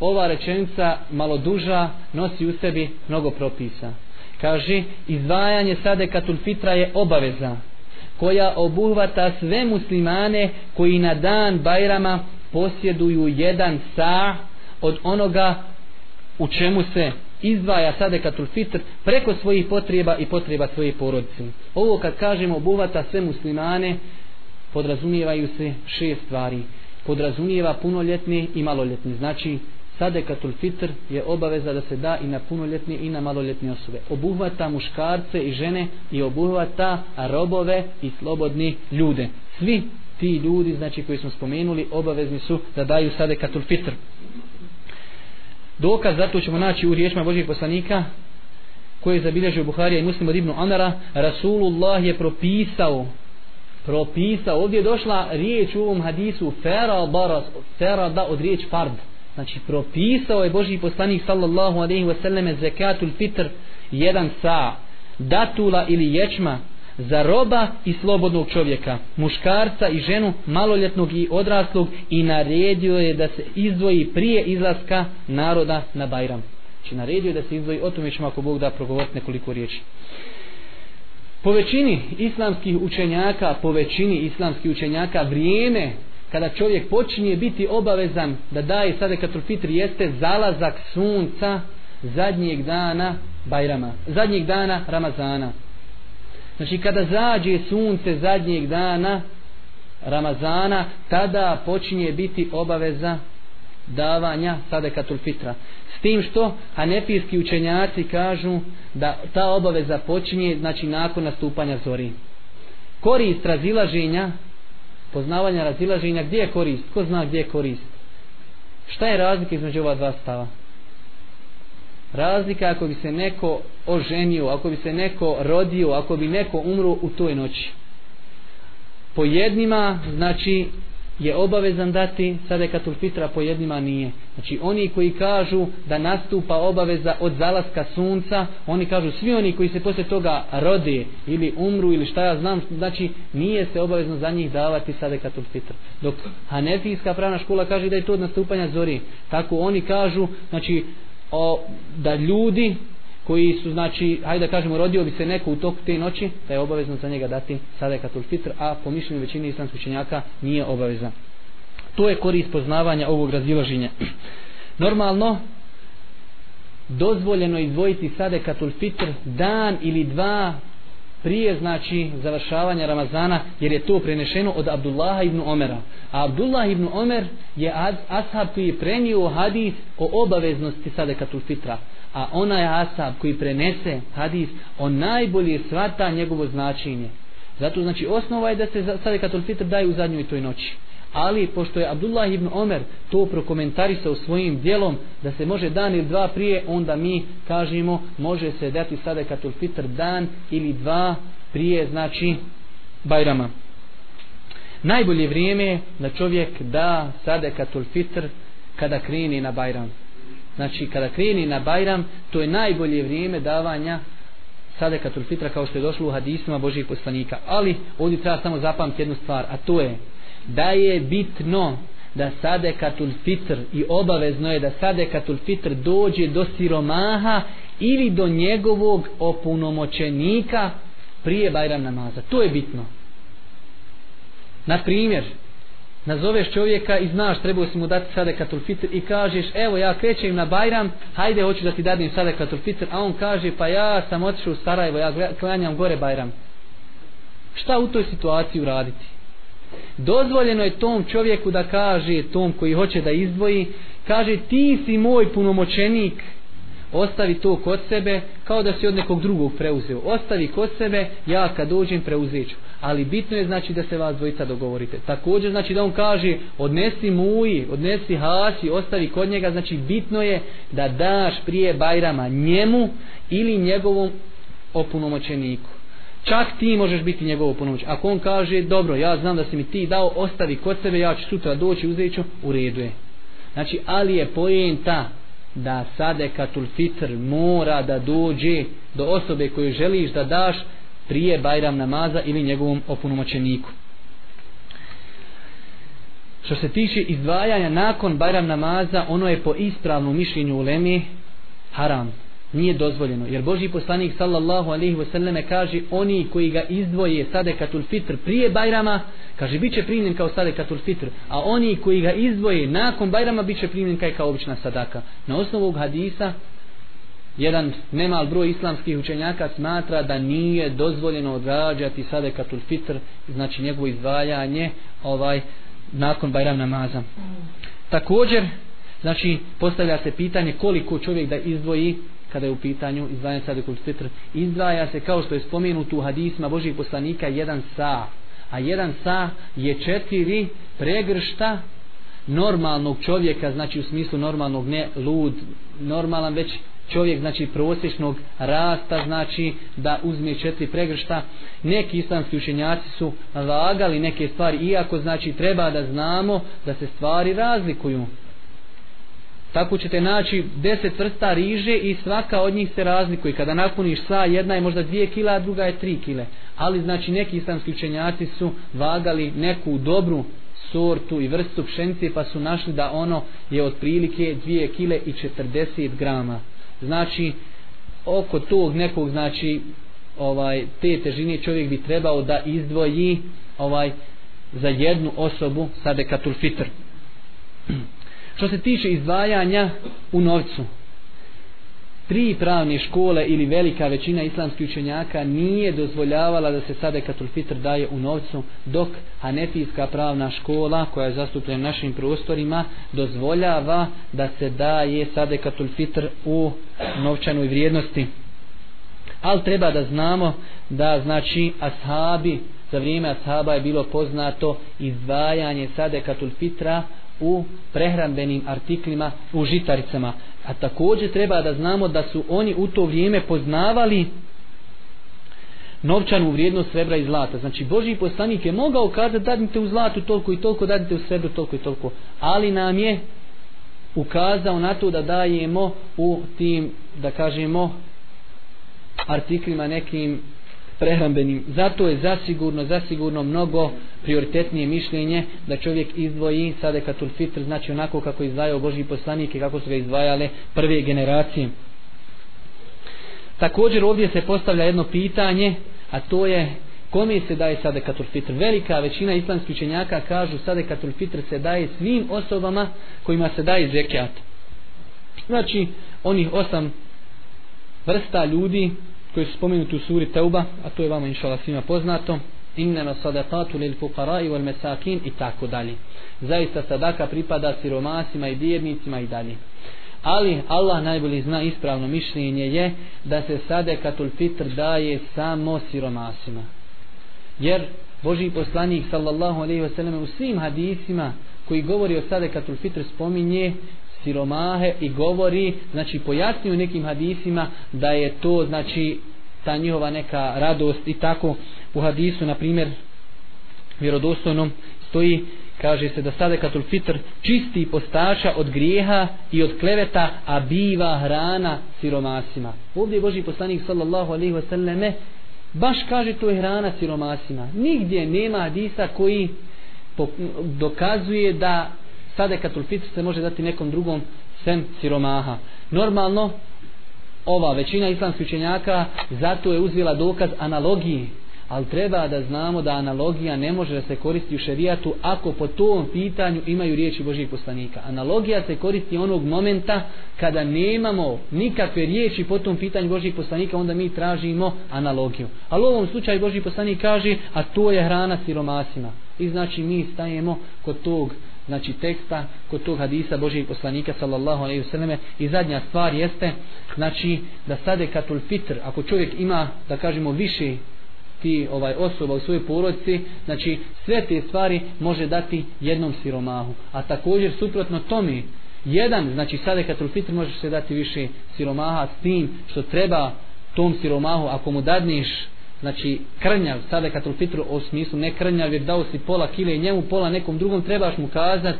Ova rečenica malo duža nosi u sebi mnogo propisa. Kaže izdvajanje sadekatul fitra je obaveza koja obuhvata sve muslimane koji na dan Bajrama posjeduju jedan sa od onoga u čemu se izdvaja sadekatul fitr preko svojih potreba i potreba svoje porodice. Ovo kad kažemo obuhvata sve muslimane podrazumijevaju se šest stvari. Podrazumijeva punoljetne i maloljetne. Znači sadekatul fitr je obaveza da se da i na punoljetne i na maloljetne osobe. Obuhvata muškarce i žene i obuhvata robove i slobodni ljude. Svi ti ljudi, znači koji smo spomenuli, obavezni su da daju sadekatul fitr. Dokaz zato ćemo naći u riječima Božih poslanika koje je zabilježio Buharija i Muslim od Ibnu Anara Rasulullah je propisao propisao ovdje je došla riječ u ovom hadisu ferada ferada od riječ fard znači propisao je Boži poslanik sallallahu alaihi wasallam zekatul fitr jedan sa datula ili ječma za roba i slobodnog čovjeka, muškarca i ženu, maloljetnog i odraslog i naredio je da se izdvoji prije izlaska naroda na Bajram. Znači naredio je da se izdvoji, o tome ćemo ako Bog da progovoriti nekoliko riječi. Po većini islamskih učenjaka, po većini islamskih učenjaka, vrijeme kada čovjek počinje biti obavezan da daje sadekatul fitri jeste zalazak sunca zadnjeg dana Bajrama, zadnjeg dana Ramazana. Znači kada zađe sunce zadnjeg dana Ramazana, tada počinje biti obaveza davanja sadekatul fitra. S tim što hanefijski učenjaci kažu da ta obaveza počinje znači nakon nastupanja zori. Korist razilaženja, poznavanja razilaženja, gdje je korist? Ko zna gdje je korist? Šta je razlika između ova dva stava? razlika ako bi se neko oženio, ako bi se neko rodio, ako bi neko umro u toj noći. Po jednima, znači, je obavezan dati sadekatul fitra, po jednima nije. Znači, oni koji kažu da nastupa obaveza od zalaska sunca, oni kažu, svi oni koji se posle toga rode ili umru ili šta ja znam, znači, nije se obavezno za njih davati sadekatul fitra. Dok Hanefijska pravna škola kaže da je to od nastupanja zori. Tako oni kažu, znači, o, da ljudi koji su znači hajde da kažemo rodio bi se neko u toku te noći da je obavezno za njega dati sadekatul fitr a po mišljenju većine islamskih učenjaka nije obavezan. To je korist poznavanja ovog razilaženja. Normalno dozvoljeno izdvojiti sadekatul fitr dan ili dva prije znači završavanja Ramazana jer je to prenešeno od Abdullaha ibn Omera. A Abdullah ibn Omer je ashab koji je prenio hadis o obaveznosti sadekatul fitra. A ona je ashab koji prenese hadis o najbolje svata njegovo značenje. Zato znači osnova je da se sadekatul fitr daje u zadnjoj toj noći ali pošto je Abdullah ibn Omer to prokomentarisao svojim dijelom da se može dan ili dva prije onda mi kažemo može se dati sadekatul fitr dan ili dva prije znači Bajrama. Najbolje vrijeme da čovjek da sadekatul fitr kada kreni na Bajram. Znači kada kreni na Bajram to je najbolje vrijeme davanja sadekatul fitra kao što je došlo u hadisima Božih poslanika. Ali ovdje treba samo zapamtiti jednu stvar a to je da je bitno da sadekatul fitr i obavezno je da sadekatul fitr dođe do siromaha ili do njegovog opunomoćenika prije Bajram namaza. To je bitno. Na primjer, nazoveš čovjeka i znaš trebao si mu dati sadekatul fitr i kažeš evo ja krećem na Bajram, hajde hoću da ti dadim sadekatul fitr, a on kaže pa ja sam otišao u Sarajevo, ja klanjam gore Bajram. Šta u toj situaciji uraditi? Dozvoljeno je tom čovjeku da kaže tom koji hoće da izdvoji kaže ti si moj punomoćenik ostavi to kod sebe kao da si od nekog drugog preuzeo. Ostavi kod sebe ja kad dođem preuzeću ali bitno je znači da se vas dvojica dogovorite. Također znači da on kaže odnesi muji, odnesi hasi ostavi kod njega. Znači bitno je da daš prije Bajrama njemu ili njegovom opunomoćeniku čak ti možeš biti njegovo ponoć. Ako on kaže, dobro, ja znam da si mi ti dao, ostavi kod sebe, ja ću sutra doći, uzet ću, u redu je. Znači, ali je pojenta da sadekatul fitr mora da dođe do osobe koju želiš da daš prije Bajram namaza ili njegovom opunomoćeniku. Što se tiče izdvajanja nakon Bajram namaza, ono je po ispravnom mišljenju u Lemi haram nije dozvoljeno. Jer Boži poslanik sallallahu alaihi wasallam kaže oni koji ga izdvoje sadekatul fitr prije Bajrama, kaže bit će primljen kao sadekatul fitr, a oni koji ga izdvoje nakon Bajrama bit će primljen kaj kao obična sadaka. Na osnovu ovog hadisa jedan nemal broj islamskih učenjaka smatra da nije dozvoljeno odrađati sadekatul fitr, znači njegovo izdvajanje ovaj nakon Bajram namaza. Također, znači postavlja se pitanje koliko čovjek da izdvoji kada je u pitanju izdvajanje sadekul fitr. Izdvaja se kao što je spomenuto u hadisma Božih poslanika jedan sa a jedan sa je četiri pregršta normalnog čovjeka znači u smislu normalnog ne lud normalan već čovjek znači prosječnog rasta znači da uzme četiri pregršta. Neki islamski učenjaci su lagali neke stvari iako znači treba da znamo da se stvari razlikuju tako ćete naći deset vrsta riže i svaka od njih se razlikuje. Kada napuniš sa, jedna je možda dvije kila a druga je tri kile. Ali znači neki islamski učenjaci su vagali neku dobru sortu i vrstu pšenice pa su našli da ono je otprilike 2 kile i 40 grama. Znači oko tog nekog znači ovaj te težine čovjek bi trebao da izdvoji ovaj za jednu osobu sadekatul fitr što se tiče izdvajanja u novcu tri pravne škole ili velika većina islamskih učenjaka nije dozvoljavala da se sadekatul fitr daje u novcu dok hanefijska pravna škola koja je zastupljena našim prostorima dozvoljava da se daje sadekatul fitr u novčanoj vrijednosti. Ali treba da znamo da znači ashabi za vrijeme ashaba je bilo poznato izdvajanje sadekatul fitra u prehrambenim artiklima u žitaricama. A također treba da znamo da su oni u to vrijeme poznavali novčanu vrijednost srebra i zlata. Znači Boži poslanik je mogao kazati dadite u zlatu toliko i toliko dadite u srebru toliko i toliko. Ali nam je ukazao na to da dajemo u tim da kažemo artiklima nekim prehrambenim. Zato je zasigurno, zasigurno mnogo prioritetnije mišljenje da čovjek izdvoji sadekatul fitr, znači onako kako izdvajao Boži poslanik i kako su ga izdvajale prve generacije. Također ovdje se postavlja jedno pitanje, a to je kome se daje sadekatul fitr. Velika većina islamskih učenjaka kažu sadekatul fitr se daje svim osobama kojima se daje zekijat. Znači, onih osam vrsta ljudi koji su spomenuti u suri Teuba, a to je vama inšala svima poznato, innama sadaqatu lil fuqarai wal masakin i tako dalje. Zaista sadaka pripada siromasima i vjernicima i dalje. Ali Allah najbolji zna ispravno mišljenje je da se sadekatul fitr daje samo siromasima. Jer Boži poslanik sallallahu alejhi ve selleme u svim hadisima koji govori o sadekatul fitr spominje siromahe i govori, znači pojasni u nekim hadisima da je to znači ta njihova neka radost i tako. U hadisu na primjer vjerodostojnom stoji kaže se da sadekatul fitr čisti postača od grijeha i od kleveta a biva hrana siromasima. Ovdje je Boži poslanik sallallahu alaihi wasallame baš kaže to je hrana siromasima. Nigdje nema hadisa koji dokazuje da sadekatul fitr se može dati nekom drugom sem siromaha. Normalno, ova većina islamskih učenjaka zato je uzvila dokaz analogiji ali treba da znamo da analogija ne može da se koristi u šerijatu ako po tom pitanju imaju riječi Božih poslanika. Analogija se koristi onog momenta kada nemamo nikakve riječi po tom pitanju Božih poslanika, onda mi tražimo analogiju. Ali u ovom slučaju Božji poslanik kaže, a to je hrana siromasima. I znači mi stajemo kod tog znači teksta kod tog hadisa Božijeg poslanika sallallahu alejhi ve selleme i zadnja stvar jeste znači da sade katul fitr ako čovjek ima da kažemo više ti ovaj osoba u svojoj porodici znači sve te stvari može dati jednom siromahu. A također suprotno tome jedan znači sade katul fitr može se dati više siromaha s tim što treba tom siromahu ako mu dadneš znači krnjav sadekatul fitru u smislu ne krnjav jer dao si pola kile i njemu pola nekom drugom trebaš mu kazat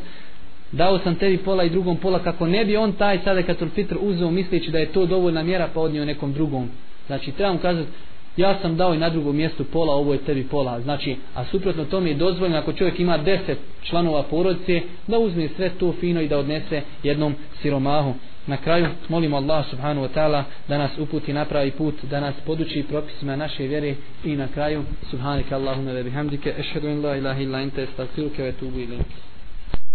dao sam tebi pola i drugom pola kako ne bi on taj sadekatul fitr uzeo misleći da je to dovoljna mjera pa odnio nekom drugom znači trebam kazati ja sam dao i na drugom mjestu pola, ovo je tebi pola. Znači, a suprotno tome je dozvoljeno ako čovjek ima deset članova porodice, da uzme sve to fino i da odnese jednom siromahu. Na kraju molimo Allah subhanahu wa ta'ala da nas uputi na pravi put, da nas poduči propisima naše vjere i na kraju subhanaka Allahumma wa bihamdika ashhadu an la ilaha illa anta astaghfiruka wa atubu ilayk.